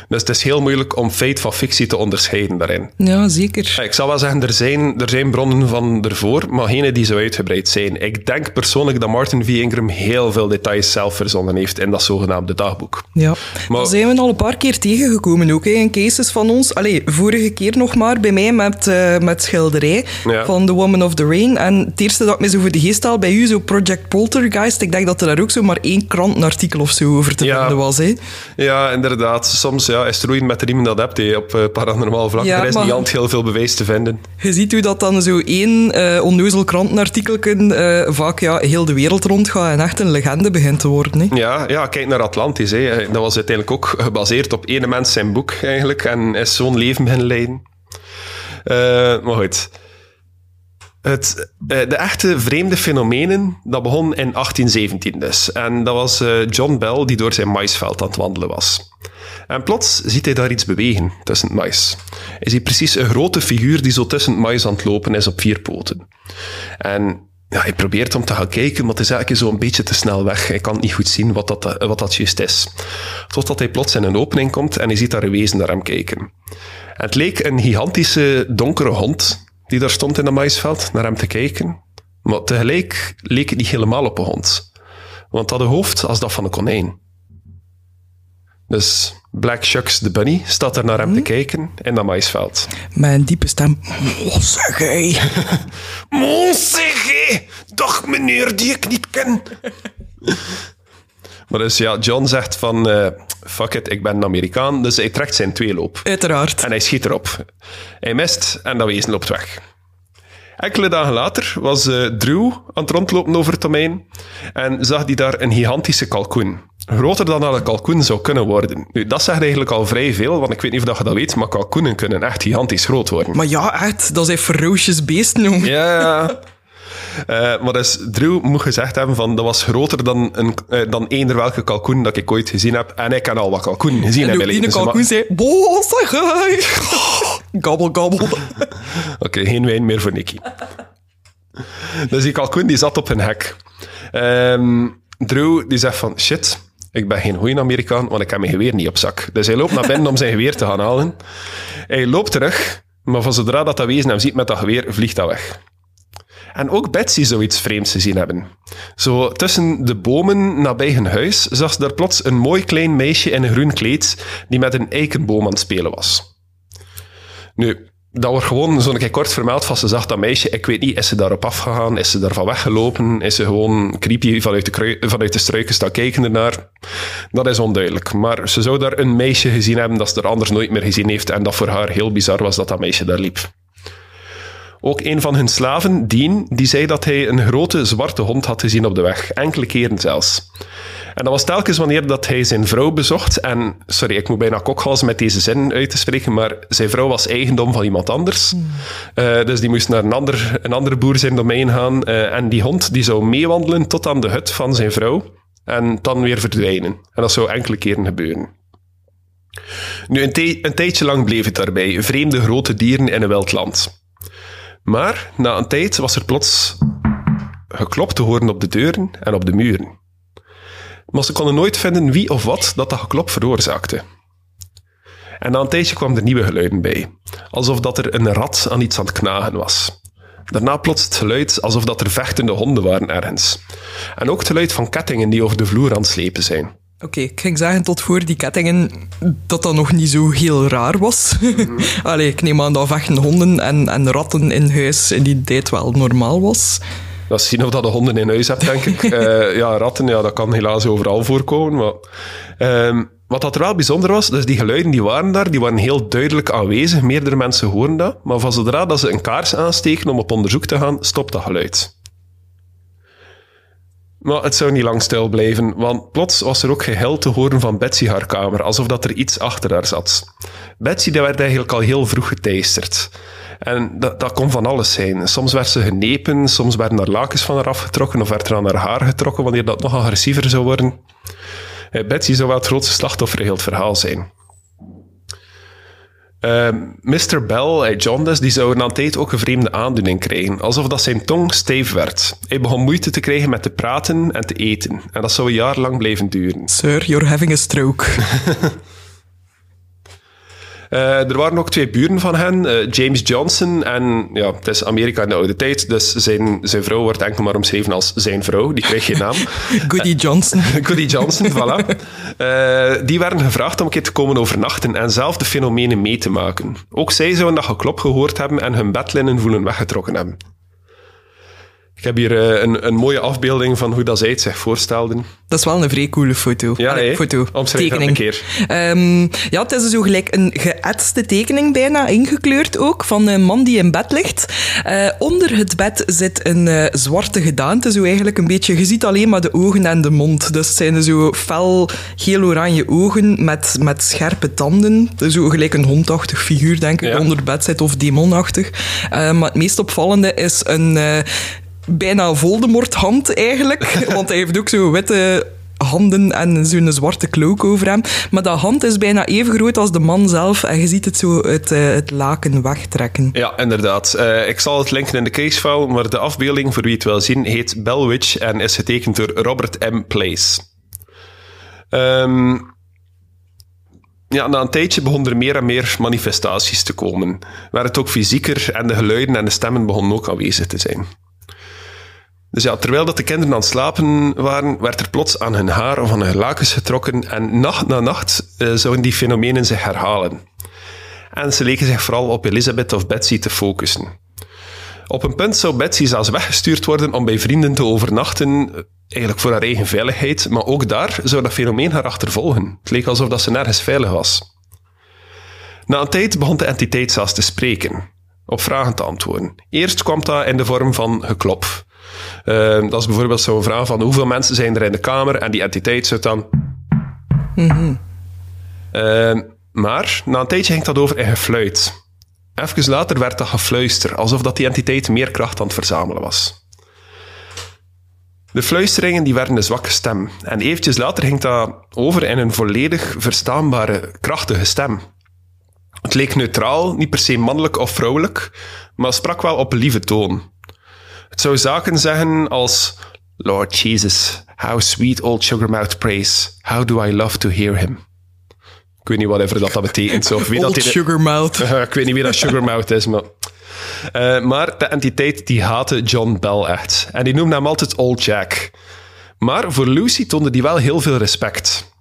Dus het is heel moeilijk om feit van fictie te onderscheiden daarin. Ja, zeker. Ik zou wel zeggen, er zijn, er zijn bronnen van ervoor, maar geen die zo uitgebreid zijn. Ik denk persoonlijk dat Martin V. Ingram heel veel details zelf verzonnen heeft in dat zogenaamde dagboek. Ja, maar daar zijn we al een paar keer tegengekomen ook, hè, in cases van ons. Allee, vorige keer nog maar bij mij met, uh, met schilderij van The Woman of the Rain. En het eerste dat ik me zo voor de geest haal bij u, zo Project Poltergeist, ik denk dat er daar ook zo maar één krantenartikel of zo over te vinden was. Hè. Ja, inderdaad. soms ja, is roeien met de riemen dat hebt op uh, paranormaal vlak. Ja, er is maar- niet altijd heel veel bewijs te vinden. Je ziet hoe dat dan zo één eh onneuzel krantenartikelken eh, vaak ja, heel de wereld rondgaat en echt een legende begint te worden. Hè. Ja, ja, kijk naar Atlantis. Hè. Dat was uiteindelijk ook gebaseerd op ene mens zijn boek eigenlijk. En is zo'n leven beginnen leiden. Eh, maar goed. Het, eh, de echte vreemde fenomenen, dat begon in 1817 dus. En dat was eh, John Bell die door zijn maisveld aan het wandelen was. En plots ziet hij daar iets bewegen tussen het mais. Hij ziet precies een grote figuur die zo tussen het mais aan het lopen is op vier poten. En ja, hij probeert om te gaan kijken, maar het is eigenlijk zo een beetje te snel weg. Hij kan niet goed zien wat dat, eh, wat dat juist is. Totdat hij plots in een opening komt en hij ziet daar een wezen naar hem kijken. En het leek een gigantische donkere hond die daar stond in het maisveld naar hem te kijken. Maar tegelijk leek het niet helemaal op een hond. Want het had een hoofd als dat van een konijn. Dus Black Shucks de bunny staat daar naar hem te kijken in dat maisveld. Met een diepe stem. Hij. [laughs] Monsege, dag meneer die ik niet ken. Maar dus ja, John zegt van, eh, fuck it, ik ben een Amerikaan. Dus hij trekt zijn tweeloop. Uiteraard. En hij schiet erop. Hij mist en dat wezen loopt weg. Enkele dagen later was eh, Drew aan het rondlopen over het domein en zag hij daar een gigantische kalkoen. Groter dan dat een kalkoen zou kunnen worden. Nu, dat zegt eigenlijk al vrij veel, want ik weet niet of je dat weet, maar kalkoenen kunnen echt gigantisch groot worden. Maar ja, echt, dat zijn ferocious beesten, jong. Ja, [laughs] Eh, maar dus Drew moet gezegd hebben van dat was groter dan, een, eh, dan eender welke kalkoen dat ik ooit gezien heb. En ik heb al wat kalkoenen gezien En ook mijn die kalkoen zei, hij. [laughs] Gabbel, gabbel. [laughs] Oké, geen wijn meer voor Nicky. dus die kalkoen die zat op een hek. Ehm, Drew die zegt van shit, ik ben geen goeie Amerikaan, want ik heb mijn geweer niet op zak. Dus hij loopt naar binnen om zijn geweer te gaan halen. Hij loopt terug, maar van zodra dat, dat wezen hem ziet met dat geweer, vliegt dat weg. En ook Betsy zou iets vreemds gezien hebben. Zo tussen de bomen nabij hun huis zag ze daar plots een mooi klein meisje in een groen kleed die met een eikenboom aan het spelen was. Nu, dat wordt gewoon zo'n keer kort vermeld van ze zag dat meisje. Ik weet niet, is ze daarop afgegaan? Is ze daarvan weggelopen? Is ze gewoon creepy vanuit de, vanuit de struiken staan kijken ernaar? Dat is onduidelijk. Maar ze zou daar een meisje gezien hebben dat ze er anders nooit meer gezien heeft en dat voor haar heel bizar was dat dat meisje daar liep. Ook een van hun slaven, Dean, die zei dat hij een grote zwarte hond had gezien op de weg. Enkele keren zelfs. En dat was telkens wanneer dat hij zijn vrouw bezocht. En, sorry, ik moet bijna kokhalzen met deze zin uit te spreken, maar zijn vrouw was eigendom van iemand anders. Eh, dus die moest naar een, ander, een andere boer zijn domein gaan. Eh, en die hond die zou meewandelen tot aan de hut van zijn vrouw. En dan weer verdwijnen. En dat zou enkele keren gebeuren. Nu, een, tij- een tijdje lang bleef het daarbij. Vreemde grote dieren in een wild land. Maar na een tijd was er plots geklopt te horen op de deuren en op de muren. Maar ze konden nooit vinden wie of wat dat dat geklop veroorzaakte. En na een tijdje kwam er nieuwe geluiden bij. Alsof dat er een rat aan iets aan het knagen was. Daarna plots het geluid alsof dat er vechtende honden waren ergens. En ook het geluid van kettingen die over de vloer aan het slepen zijn. Oké, ik ging zeggen tot voor die kettingen dat dat nog niet zo heel raar was. [laughs] Allee, ik neem aan dat vechten honden en, en ratten in huis in die tijd wel normaal was. Dat is zien of dat de honden in huis hebt, denk ik. [laughs] Eh, ja, ratten, ja, dat kan helaas overal voorkomen. Maar, ehm, wat dat er wel bijzonder was, dus die geluiden die waren daar, die waren heel duidelijk aanwezig. Meerdere mensen horen dat. Maar van zodra dat ze een kaars aansteken om op onderzoek te gaan, stopt dat geluid. Maar het zou niet lang stil blijven, want plots was er ook geheel te horen van Betsy haar kamer, alsof dat er iets achter haar zat. Betsy die werd eigenlijk al heel vroeg geteisterd. En dat, dat kon van alles zijn. Soms werd ze genepen, soms werden er lakens van haar afgetrokken of werd er aan haar haar getrokken wanneer dat nog agressiever zou worden. Eh, Betsy zou wel het grootste slachtoffer in heel het verhaal zijn. Eh, Mr. Bell, eh, John dus, die zou na een tijd ook een vreemde aandoening krijgen. Alsof dat zijn tong stijf werd. Hij begon moeite te krijgen met te praten en te eten. En dat zou een jaar lang blijven duren. Sir, you're having a stroke. [laughs] Eh, er waren ook twee buren van hen, eh, James Johnson en ja, het is Amerika in de oude tijd, dus zijn, zijn vrouw wordt enkel maar omschreven als zijn vrouw, die krijgt geen naam. [laughs] Goody Johnson. [laughs] Goody Johnson, voilà. Eh, die werden gevraagd om een keer te komen overnachten en zelf de fenomenen mee te maken. Ook zij zouden dat geklop gehoord hebben en hun bedlinnen voelen weggetrokken hebben. Ik heb hier eh, een, een mooie afbeelding van hoe dat zij het zich voorstelden. Dat is wel een vrij coole foto. Ja, Allee, foto. Tekening. een keer. Ehm, ja, het is zo gelijk een geëtste tekening bijna, ingekleurd ook, van een man die in bed ligt. Eh, onder het bed zit een eh, zwarte gedaante, zo eigenlijk een beetje. Je ziet alleen maar de ogen en de mond. Dus het zijn zo fel geel-oranje ogen met, met scherpe tanden. Zo gelijk een hondachtig figuur, denk ik, Ja. onder het bed zit, of demonachtig. Maar het meest opvallende is een... bijna Voldemort-hand eigenlijk. [laughs] Want hij heeft ook zo witte handen en zo'n zwarte cloak over hem. Maar dat hand is bijna even groot als de man zelf. En je ziet het zo uit eh, het laken wegtrekken. Ja, inderdaad. Eh, ik zal het linken in de casefile, maar de afbeelding, voor wie het wil zien, heet Bell Witch en is getekend door Robert M. Place. Ehm, ja, na een tijdje begonnen er meer en meer manifestaties te komen. Werd het ook fysieker en de geluiden en de stemmen begonnen ook aanwezig te zijn. Dus ja, terwijl dat de kinderen aan het slapen waren, werd er plots aan hun haar of aan hun lakens getrokken en nacht na nacht eh, zouden die fenomenen zich herhalen. En ze leken zich vooral op Elizabeth of Betsy te focussen. Op een punt zou Betsy zelfs weggestuurd worden om bij vrienden te overnachten, eigenlijk voor haar eigen veiligheid, maar ook daar zou dat fenomeen haar achtervolgen. Het leek alsof dat ze nergens veilig was. Na een tijd begon de entiteit zelfs te spreken, op vragen te antwoorden. Eerst kwam dat in de vorm van geklop. Eh, dat is bijvoorbeeld zo'n vraag van hoeveel mensen zijn er in de kamer en die entiteit zou dan... Eh, maar na een tijdje ging dat over in gefluit. Even later werd dat gefluister, alsof dat die entiteit meer kracht aan het verzamelen was. De fluisteringen die werden een zwakke stem. En eventjes later ging dat over in een volledig verstaanbare, krachtige stem. Het leek neutraal, niet per se mannelijk of vrouwelijk, maar sprak wel op een lieve toon. Zou zaken zeggen als... Lord Jesus, how sweet old Sugarmouth prays. How do I love to hear him. Ik weet niet whatever dat, dat betekent. Of wie dat Old Sugarmouth. [laughs] Ik weet niet wie dat Sugarmouth is, maar... Eh, maar de entiteit die haatte John Bell echt. En die noemde hem altijd Old Jack. Maar voor Lucy toonde die wel heel veel respect.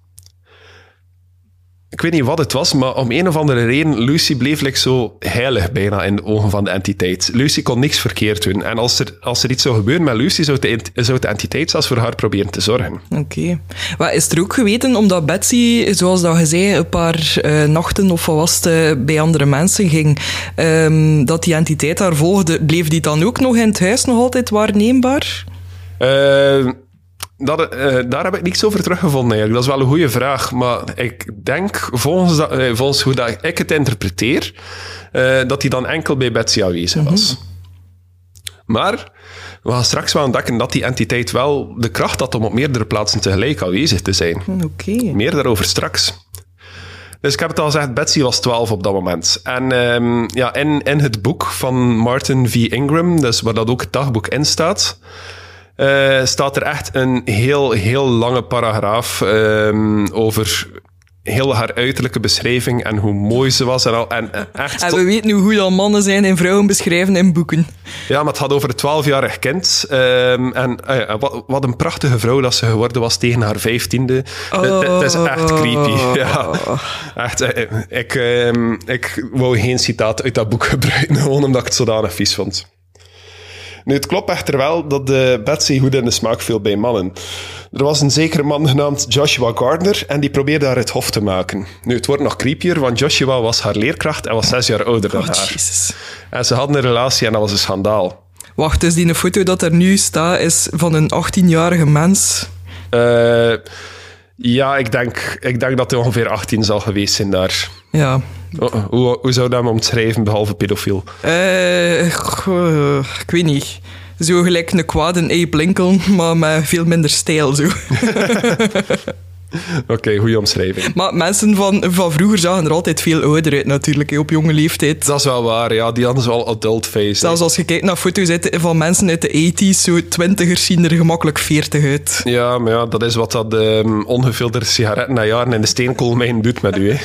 Ik weet niet wat het was, maar om een of andere reden, Lucy bleef like zo heilig bijna in de ogen van de entiteit. Lucy kon niks verkeerd doen. En als er, als er iets zou gebeuren met Lucy, zou de, zou de entiteit zelfs voor haar proberen te zorgen. Oké. Maar is er ook geweten, omdat Betsy, zoals dat je zei, een paar eh, nachten of wat was het, eh, bij andere mensen ging, ehm, dat die entiteit haar volgde, bleef die dan ook nog in het huis nog altijd waarneembaar? Eh, dat, eh, daar heb ik niks over teruggevonden eigenlijk. Dat is wel een goede vraag. Maar ik denk, volgens, dat, eh, volgens hoe dat ik het interpreteer, eh, dat hij dan enkel bij Betsy aanwezig was. Maar we gaan straks wel ontdekken dat die entiteit wel de kracht had om op meerdere plaatsen tegelijk aanwezig te zijn. Oké. Meer daarover straks. Dus ik heb het al gezegd, Betsy was 12 op dat moment. En ehm, ja, in, in het boek van Martin V. Ingram, dus waar dat ook het dagboek in staat, eh, staat er echt een heel, heel lange paragraaf ehm, over heel haar uiterlijke beschrijving en hoe mooi ze was. En, al, en echt En tot- we weten hoe goed al mannen zijn en vrouwen beschrijven in boeken. ja, maar het gaat over een 12-jarig kind. Ehm, en eh, ja, wat, wat een prachtige vrouw dat ze geworden was tegen haar vijftiende. Het- Het, is echt creepy. Ja. Echt, ik, ehm, ik wou geen citaat uit dat boek gebruiken, [laughs] gewoon omdat ik het zodanig vies vond. Nu, het klopt echter wel dat de Betsy goed in de smaak viel bij mannen. Er was een zekere man genaamd Joshua Gardner en die probeerde haar het hof te maken. Nu, het wordt nog creepier, want Joshua was haar leerkracht en was zes jaar ouder dan Oh, haar. jezus. En ze hadden een relatie en dat was een schandaal. Wacht, dus die foto dat er nu staat is van een 18-jarige mens. Eh, ja, ik denk, ik denk dat hij ongeveer 18 zal geweest zijn daar. Ja. Oh, hoe, hoe zou dat hem omschrijven, behalve pedofiel? Eh, ik weet niet. Zo gelijk een kwade Abe Lincoln, maar met veel minder stijl. Zo. [laughs] [laughs] Oké, goede omschrijving. Maar mensen van, van vroeger zagen er altijd veel ouder uit, natuurlijk, op jonge leeftijd. Dat is wel waar, ja. Die hadden wel adult face. Zelfs als je kijkt naar foto's uit van mensen uit de 80s, zo twintigers zien er gemakkelijk 40 uit. Ja, maar ja, dat is wat dat ehm, ongefilterde sigaretten na jaren in de steenkoolmijn doet met u. Hè.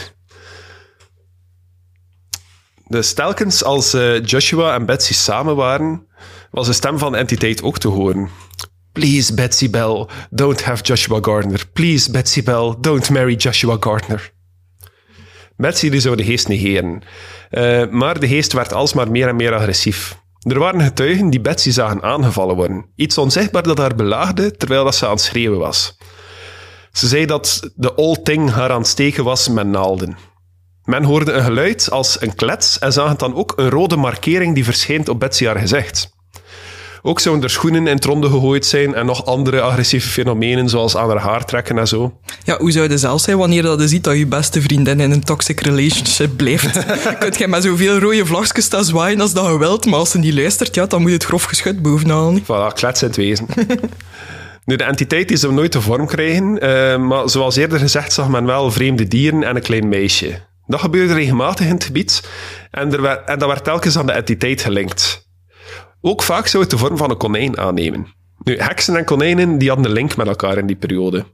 Dus telkens als eh, Joshua en Betsy samen waren, was de stem van de entiteit ook te horen. Please, Betsy Bell, don't have Joshua Gardner. Please, Betsy Bell, don't marry Joshua Gardner. Betsy zou de geest negeren. Eh, maar de geest werd alsmaar meer en meer agressief. Er waren getuigen die Betsy zagen aangevallen worden. Iets onzichtbaar dat haar belaagde terwijl dat ze aan het schreeuwen was. Ze zei dat de old thing haar aan het steken was met naalden. Men hoorde een geluid als een klets en zag dan ook een rode markering die verschijnt op Betsy haar gezicht. Ook zouden er schoenen in het ronde gegooid zijn en nog andere agressieve fenomenen, zoals aan haar haar trekken en zo. Ja, hoe zou je zelf zijn wanneer dat je ziet dat je beste vriendin in een toxic relationship blijft? [laughs] Kunt je met zoveel rode vlagjes staan zwaaien als dat je wilt, maar als ze niet luistert, ja, dan moet je het grof geschud bovenaan. Voilà, klets in het wezen. [laughs] Nu, de entiteit die zou nooit de vorm krijgen, uh, maar zoals eerder gezegd zag men wel vreemde dieren en een klein meisje. Dat gebeurde regelmatig in het gebied en, er werd, en dat werd telkens aan de entiteit gelinkt. Ook vaak zou het de vorm van een konijn aannemen. Nu, heksen en konijnen die hadden een link met elkaar in die periode.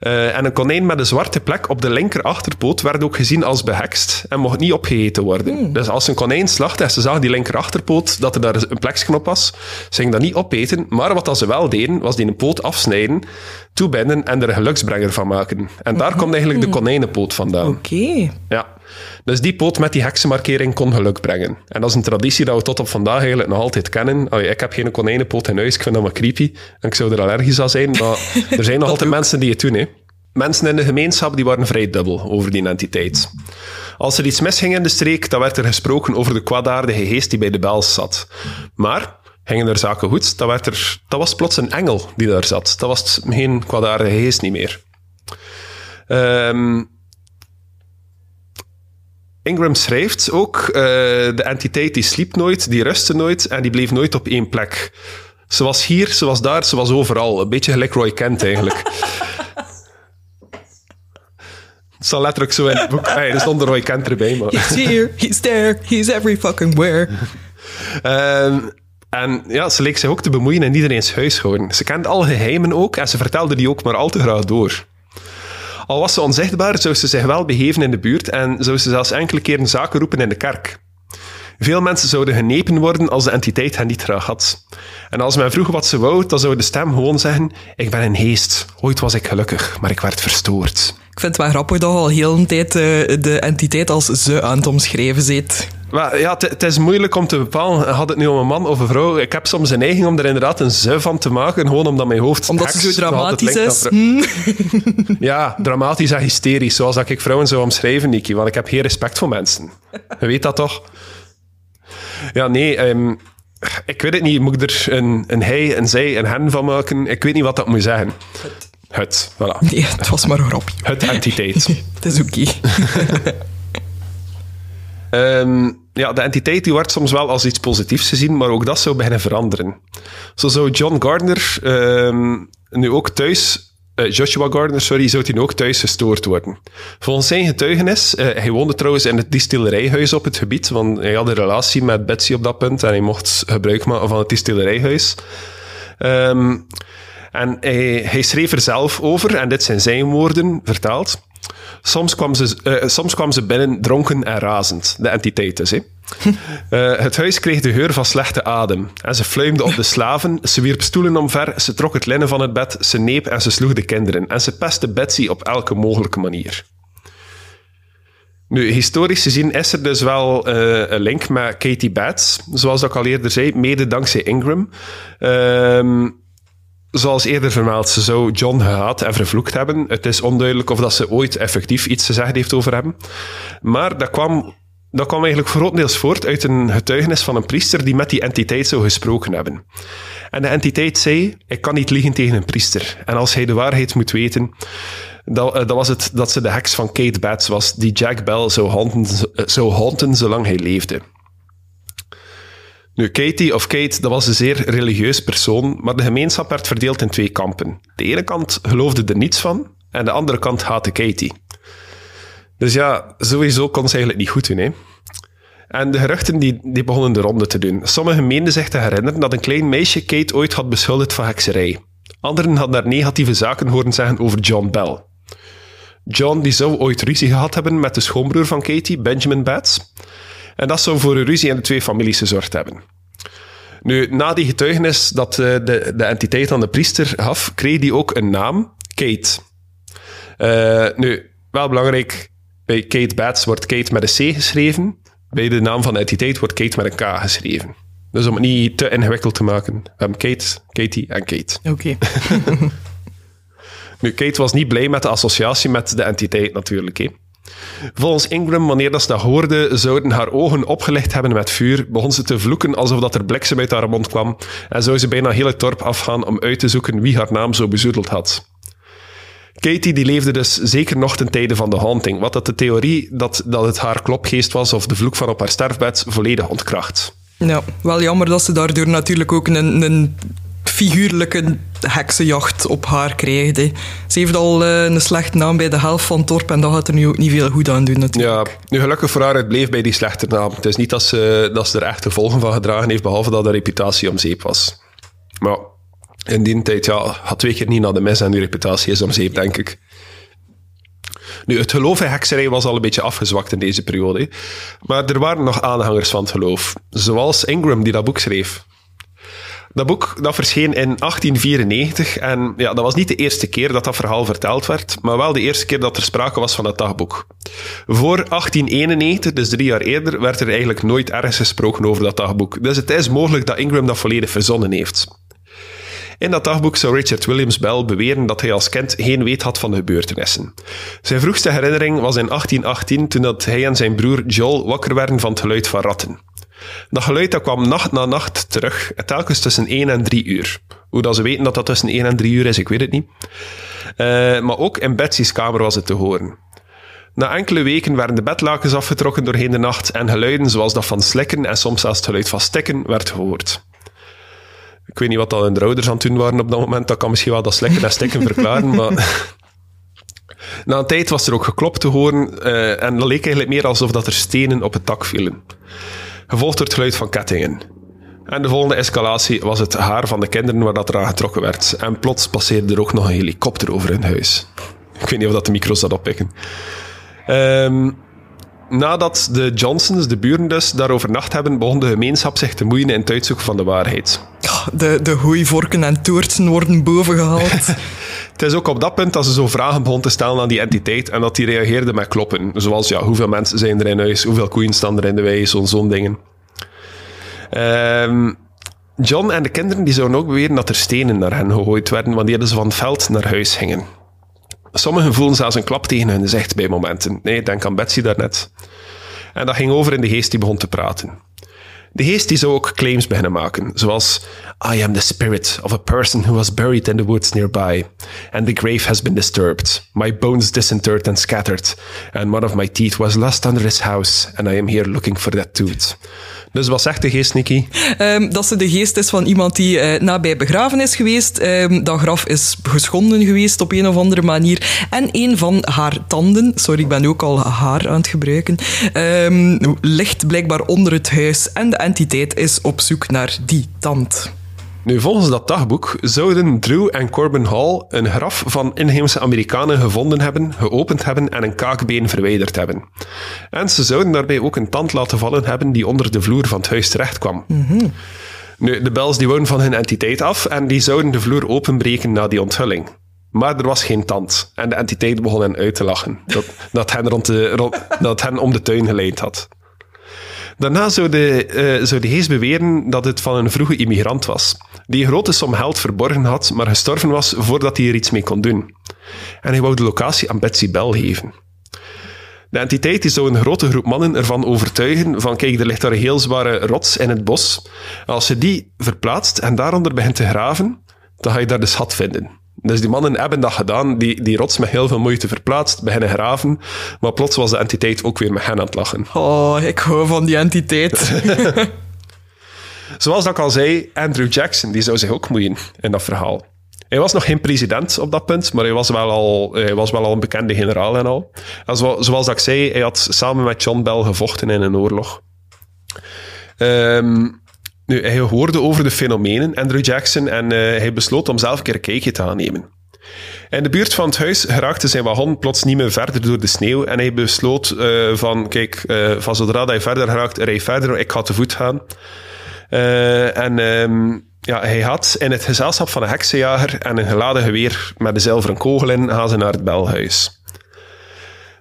Uh, en een konijn met een zwarte plek op de linker achterpoot werd ook gezien als behekst en mocht niet opgegeten worden. Mm. Dus als een konijn slacht en ze zagen die linker achterpoot, dat er daar een pleksknop was, ze gingen dat niet opeten. Maar wat ze wel deden, was die een poot afsnijden, toebinden en er een geluksbrenger van maken. En daar komt eigenlijk de konijnenpoot vandaan. Oké. Okay. Ja. Dus die poot met die heksenmarkering kon geluk brengen. En dat is een traditie dat we tot op vandaag eigenlijk nog altijd kennen. Oh, ik heb geen konijnenpoot in huis, ik vind dat maar creepy. En ik zou er allergisch aan zijn, maar er zijn [laughs] nog altijd mensen die het doen. Hè. Mensen in de gemeenschap die waren vrij dubbel over die entiteit. Als er iets misging in de streek, dan werd er gesproken over de kwaadaardige geest die bij de bels zat. Maar gingen er zaken goed, dan werd er, dat was plots een engel die daar zat. Dat was geen kwaadaardige geest niet meer. Um, Ingram schrijft ook, uh, de entiteit die sliep nooit, die rustte nooit en die bleef nooit op één plek. Ze was hier, ze was daar, ze was overal. Een beetje gelijk Roy Kent eigenlijk. [laughs] Het staat letterlijk zo in het boek. Hey, er stond Roy Kent erbij, maar... He's here, he's there, he's every fucking where. um, [laughs] en ja, ze leek zich ook te bemoeien in iedereen's huishouden. Ze kent alle geheimen ook en ze vertelde die ook maar al te graag door. Al was ze onzichtbaar, zou ze zich wel begeven in de buurt en zou ze zelfs enkele keren zaken roepen in de kerk. Veel mensen zouden genepen worden als de entiteit hen niet graag had. En als men vroeg wat ze wou, dan zou de stem gewoon zeggen: Ik ben een geest. Ooit was ik gelukkig, maar ik werd verstoord. Ik vind het wel grappig dat al heel een tijd uh, de entiteit als ze aan het omschrijven zit. Maar ja, het is moeilijk om te bepalen. Had het nu om een man of een vrouw? Ik heb soms een neiging om er inderdaad een ze van te maken, gewoon omdat mijn hoofd. Omdat ze zo dramatisch is. [laughs] Ja, dramatisch en hysterisch, zoals dat ik vrouwen zou omschrijven, Niki. Want ik heb geen respect voor mensen. Je weet dat toch? Ja, nee. Um, ik weet het niet. Moet ik er een, een hij, een zij, een hen van maken? Ik weet niet wat dat moet zeggen. Het. Het, voilà. Nee, het was maar een grapje. Het entiteit. [laughs] het is oké. Um, [laughs] ja, de entiteit die wordt soms wel als iets positiefs gezien, maar ook dat zou beginnen veranderen. Zo zou John Gardner um, nu ook thuis uh, Joshua Gardner, sorry, zou hij ook thuis gestoord worden. Volgens zijn getuigenis, uh, hij woonde trouwens in het distillerijhuis op het gebied, want hij had een relatie met Betsy op dat punt en hij mocht gebruik maken van het distillerijhuis. Um, en hij, hij, schreef er zelf over, en dit zijn zijn woorden vertaald. Soms kwam, ze, uh, soms kwam ze binnen dronken en razend, de entiteit dus. Hè. Uh, [laughs] het huis kreeg de geur van slechte adem. En ze fluimde op de [laughs] slaven, ze wierp stoelen omver, ze trok het linnen van het bed, ze neep en ze sloeg de kinderen. En ze pestte Betsy op elke mogelijke manier. Nu, historisch gezien is er dus wel uh, een link met Katie Bates, zoals ik al eerder zei, mede dankzij Ingram. Uh, zoals eerder vermeld, ze zou John gehaat en vervloekt hebben. Het is onduidelijk of dat ze ooit effectief iets gezegd heeft over hem. Maar dat kwam, dat kwam eigenlijk grotendeels voort uit een getuigenis van een priester die met die entiteit zou gesproken hebben. En de entiteit zei, ik kan niet liegen tegen een priester. En als hij de waarheid moet weten, dat, uh, dat was het dat ze de heks van Kate Bates was, die Jack Bell zou haunten, zou haunten zolang hij leefde. Nu, Katie of Kate, dat was een zeer religieus persoon, maar de gemeenschap werd verdeeld in twee kampen. De ene kant geloofde er niets van en de andere kant haatte Katie. Dus ja, sowieso kon ze eigenlijk niet goed doen. Hè? En de geruchten die, die begonnen de ronde te doen. Sommigen meenden zich te herinneren dat een klein meisje Kate ooit had beschuldigd van hekserij. Anderen hadden daar negatieve zaken horen zeggen over John Bell. John die zou ooit ruzie gehad hebben met de schoonbroer van Katie, Benjamin Bates. En dat zou voor een ruzie in de twee families gezorgd hebben. Nu, na die getuigenis dat eh, de, de entiteit aan de priester gaf, kreeg die ook een naam, Kate. Uh, nu, wel belangrijk, bij Kate Bates wordt Kate met een C geschreven. Bij de naam van de entiteit wordt Kate met een K geschreven. Dus om het niet te ingewikkeld te maken. We hebben Kate, Katie en Kate. Oké. [laughs] Nu, Kate was niet blij met de associatie met de entiteit natuurlijk. Hè. Volgens Ingram, wanneer dat ze dat hoorde, zouden haar ogen opgelegd hebben met vuur, begon ze te vloeken alsof dat er bliksem uit haar mond kwam en zou ze bijna heel het dorp afgaan om uit te zoeken wie haar naam zo bezoedeld had. Katie die leefde dus zeker nog ten tijde van de haunting, wat dat de theorie dat, dat het haar klopgeest was of de vloek van op haar sterfbed volledig ontkracht. Ja, wel jammer dat ze daardoor natuurlijk ook een, een figuurlijke heksenjacht op haar hè. Ze heeft al eh, een slechte naam bij de helft van dorp en dat gaat er nu ook niet veel goed aan doen. Ja, nu gelukkig voor haar, het bleef bij die slechte naam. Het is niet dat ze, dat ze er echt gevolgen van gedragen heeft, behalve dat haar reputatie om zeep was. Maar in die tijd, ja, had twee keer niet naar de mis en die reputatie is om zeep, denk ik. Nu, het geloof in hekserij was al een beetje afgezwakt in deze periode. Maar er waren nog aanhangers van het geloof. Zoals Ingram, die dat boek schreef. Dat boek dat verscheen in 1894 en ja, dat was niet de eerste keer dat dat verhaal verteld werd, maar wel de eerste keer dat er sprake was van het dagboek. Voor 1891, dus drie jaar eerder, werd er eigenlijk nooit ergens gesproken over dat dagboek. Dus het is mogelijk dat Ingram dat volledig verzonnen heeft. In dat dagboek zou Richard Williams Bell beweren dat hij als kind geen weet had van de gebeurtenissen. Zijn vroegste herinnering was in 1818 toen dat hij en zijn broer Joel wakker werden van het geluid van ratten. Dat geluid dat kwam nacht na nacht terug, telkens tussen 1 en 3 uur. Hoe dat ze weten dat dat tussen 1 en 3 uur is, ik weet het niet. Eh, maar ook in Betsy's kamer was het te horen. Na enkele weken werden de bedlakens afgetrokken doorheen de nacht en geluiden zoals dat van slikken en soms zelfs het geluid van stikken werd gehoord. Ik weet niet wat dat hun ouders aan het doen waren op dat moment. Dat kan misschien wel dat slikken en stikken [laughs] verklaren, maar... [laughs] Na een tijd was er ook geklopt te horen eh, en dat leek eigenlijk meer alsof dat er stenen op het dak vielen. Gevolgd door het geluid van kettingen. En de volgende escalatie was het haar van de kinderen waar dat eraan getrokken werd. En plots passeerde er ook nog een helikopter over hun huis. Ik weet niet of dat de micro's dat oppikken. Ehm, nadat de Johnsons, de buren dus, daarover nacht hebben, begon de gemeenschap zich te moeien in het uitzoeken van de waarheid. De, de hooivorken en toortsen worden bovengehaald. [laughs] Het is ook op dat punt dat ze zo vragen begon te stellen aan die entiteit en dat die reageerde met kloppen. Zoals, ja, hoeveel mensen zijn er in huis, hoeveel koeien staan er in de wei, zo'n zo'n dingen. Ehm, John en de kinderen die zouden ook beweren dat er stenen naar hen gegooid werden wanneer ze van het veld naar huis gingen. Sommigen voelen zelfs een klap tegen hun gezicht bij momenten. Nee, denk aan Betsy daarnet. En dat ging over in de geest die begon te praten. De geest die ook claims beginnen maken, zoals I am the spirit of a person who was buried in the woods nearby, and the grave has been disturbed, my bones disinterred and scattered, and one of my teeth was lost under his house, and I am here looking for that tooth. Dus wat zegt de geest, Nicky? Ehm, dat ze de geest is van iemand die eh, nabij begraven is geweest. Ehm, dat graf is geschonden geweest op een of andere manier. En een van haar tanden, sorry, ik ben ook al haar aan het gebruiken, ehm, ligt blijkbaar onder het huis. En de entiteit is op zoek naar die tand. Nu, volgens dat dagboek zouden Drew en Corbin Hall een graf van inheemse Amerikanen gevonden hebben, geopend hebben en een kaakbeen verwijderd hebben. En ze zouden daarbij ook een tand laten vallen hebben die onder de vloer van het huis terecht kwam. Nu, de Bells die wouden van hun entiteit af en die zouden de vloer openbreken na die onthulling. Maar er was geen tand en de entiteit begon hen uit te lachen, dat, dat, hen, rond de, rond- dat hen om de tuin geleid had. Daarna zou de, eh, zou de geest beweren dat het van een vroege immigrant was, die een grote som geld verborgen had, maar gestorven was voordat hij er iets mee kon doen. En hij wou de locatie aan Betsy Bell geven. De entiteit zou een grote groep mannen ervan overtuigen van kijk, er ligt daar een heel zware rots in het bos. Als je die verplaatst en daaronder begint te graven, dan ga je daar de schat vinden. Dus die mannen hebben dat gedaan, die, die rots met heel veel moeite verplaatst, beginnen graven, maar plots was de entiteit ook weer met hen aan het lachen. Oh, ik hou van die entiteit. [laughs] [laughs] Zoals dat ik al zei, Andrew Jackson die zou zich ook moeien in dat verhaal. Hij was nog geen president op dat punt, maar hij was wel al, hij was wel al een bekende generaal en al. En zo- zoals dat ik zei, hij had samen met John Bell gevochten in een oorlog. Ehm, nu, hij hoorde over de fenomenen, Andrew Jackson, en eh, hij besloot om zelf een keer een kijkje te gaan nemen. In de buurt van het huis geraakte zijn wagon plots niet meer verder door de sneeuw en hij besloot eh, van, kijk, eh, van zodra hij verder geraakt, rij verder, ik ga te voet gaan. En ehm, ja, hij had in het gezelschap van een heksenjager en een geladen geweer met een zilveren kogel in, gaan ze naar het belhuis.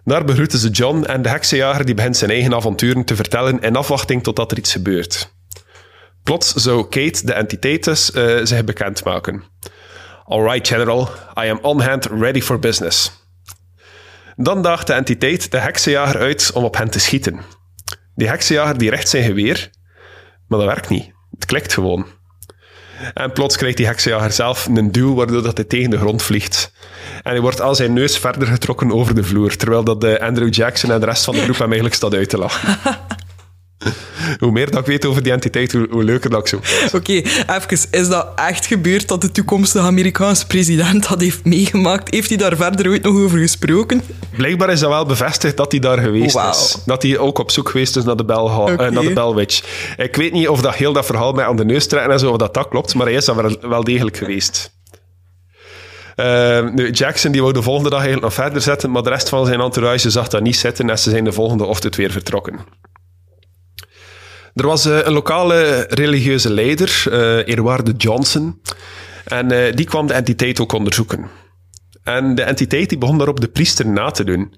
Daar begroeten ze John en de heksenjager die begint zijn eigen avonturen te vertellen in afwachting totdat er iets gebeurt. Plots zou Kate, de entiteit dus, uh, zich bekendmaken. Alright, General, I am on hand, ready for business. Dan daagt de entiteit de heksenjager uit om op hen te schieten. Die heksenjager die recht zijn geweer, maar dat werkt niet. Het klikt gewoon. En plots krijgt die heksenjager zelf een duw waardoor dat hij tegen de grond vliegt. En hij wordt al zijn neus verder getrokken over de vloer, terwijl dat de Andrew Jackson en de rest van de groep hem eigenlijk staat uit te lachen. [laughs] [laughs] hoe meer dat ik weet over die entiteit, hoe, leuker dat ik zo. Oké, okay, even. Is dat echt gebeurd dat de toekomstige Amerikaanse president dat heeft meegemaakt? Heeft hij daar verder ooit nog over gesproken? Blijkbaar is dat wel bevestigd dat hij daar geweest is. Dat hij ook op zoek geweest is naar de, Bel, okay. uh, naar de Belwitch. Ik weet niet of dat heel dat verhaal met aan de neus trekken en zo, of dat, dat klopt, maar hij is daar wel degelijk geweest. Uh, nu, Jackson die wou de volgende dag eigenlijk nog verder zetten, maar de rest van zijn entourage zag dat niet zitten en ze zijn de volgende ochtend weer vertrokken. Er was uh, een lokale religieuze leider, uh, Eduardo Johnson, en uh, die kwam de entiteit ook onderzoeken. En de entiteit die begon daarop de priester na te doen.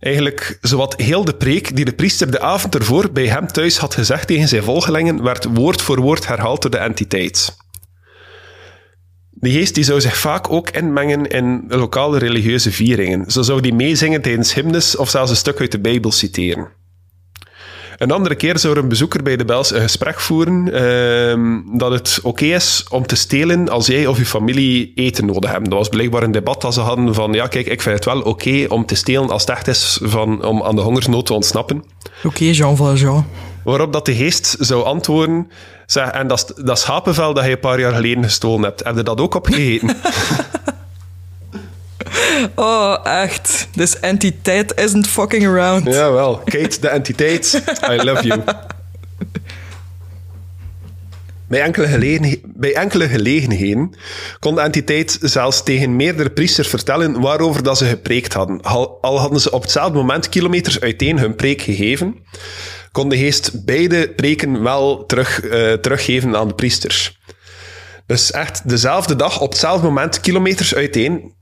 Eigenlijk, zowat heel de preek die de priester de avond ervoor bij hem thuis had gezegd tegen zijn volgelingen, werd woord voor woord herhaald door de entiteit. Die geest die zou zich vaak ook inmengen in lokale religieuze vieringen. Zo zou die meezingen tijdens hymnes of zelfs een stuk uit de Bijbel citeren. Een andere keer zou er een bezoeker bij de Bels een gesprek voeren uh, dat het oké is om te stelen als jij of je familie eten nodig hebben. Dat was blijkbaar een debat dat ze hadden van ja, kijk, ik vind het wel oké om te stelen als het echt is van, om aan de hongersnood te ontsnappen. Oké, Jean Valjean. Waarop dat de geest zou antwoorden, zeg, en dat, dat schapenvel dat je een paar jaar geleden gestolen hebt, heb je dat ook opgegeten? [laughs] Oh, echt. This entiteit isn't fucking around. Jawel. Kate, de entiteit. I love you. Bij enkele, bij enkele gelegenheden kon de entiteit zelfs tegen meerdere priesters vertellen waarover dat ze gepreekt hadden. Al hadden ze op hetzelfde moment kilometers uiteen hun preek gegeven, kon de geest beide preken wel terug, uh, teruggeven aan de priesters. Dus echt dezelfde dag, op hetzelfde moment, kilometers uiteen,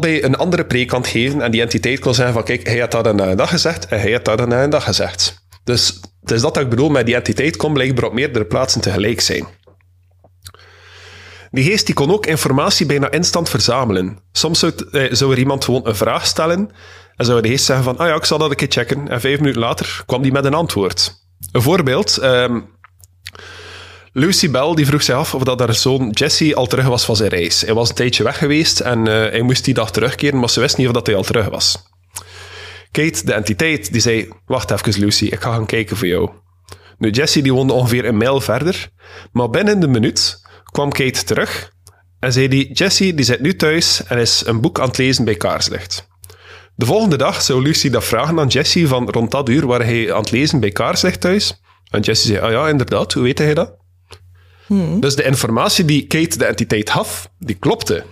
bij een andere preek geven en die entiteit kan zeggen van kijk, hij had dat na een dag gezegd en hij had dat na een dag gezegd. Dus het is dat, dat ik bedoel, met die entiteit kon blijkbaar op meerdere plaatsen tegelijk zijn. Die geest die kon ook informatie bijna instant verzamelen. Soms zou, eh, zou er iemand gewoon een vraag stellen en zou de geest zeggen van ah ja, ik zal dat een keer checken. En vijf minuten later kwam die met een antwoord. Een voorbeeld, ehm, Lucy Bell die vroeg zich af of dat haar zoon Jesse al terug was van zijn reis. Hij was een tijdje weg geweest en uh, hij moest die dag terugkeren, maar ze wist niet of dat hij al terug was. Kate, de entiteit, die zei: Wacht even, Lucy, ik ga gaan kijken voor jou. Nu, Jesse die woonde ongeveer een mijl verder, maar binnen de minuut kwam Kate terug en zei die: Jesse die zit nu thuis en is een boek aan het lezen bij kaarslicht. De volgende dag zou Lucy dat vragen aan Jesse van rond dat uur waar hij aan het lezen bij kaarslicht thuis. En Jesse zei: Ah ja, inderdaad, hoe weet hij dat? Hmm. Dus de informatie die Kate, de entiteit, had, die klopte.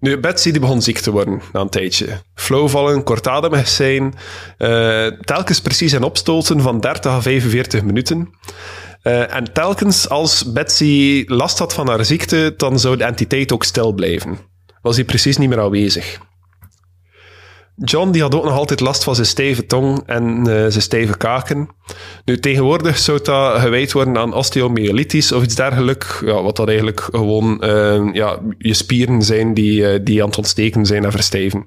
Nu, Betsy die begon ziek te worden na een tijdje. Flowvallen, kortademig zijn, uh, telkens precies een opstoten van 30 à 45 minuten. Uh, en telkens als Betsy last had van haar ziekte, dan zou de entiteit ook stil blijven. Was hij precies niet meer aanwezig. John die had ook nog altijd last van zijn stijve tong en uh, zijn stijve kaken. Nu, tegenwoordig zou dat gewijd worden aan osteomyelitis of iets dergelijks. Ja, wat dat eigenlijk gewoon uh, ja, je spieren zijn die, uh, die aan het ontsteken zijn en verstijven.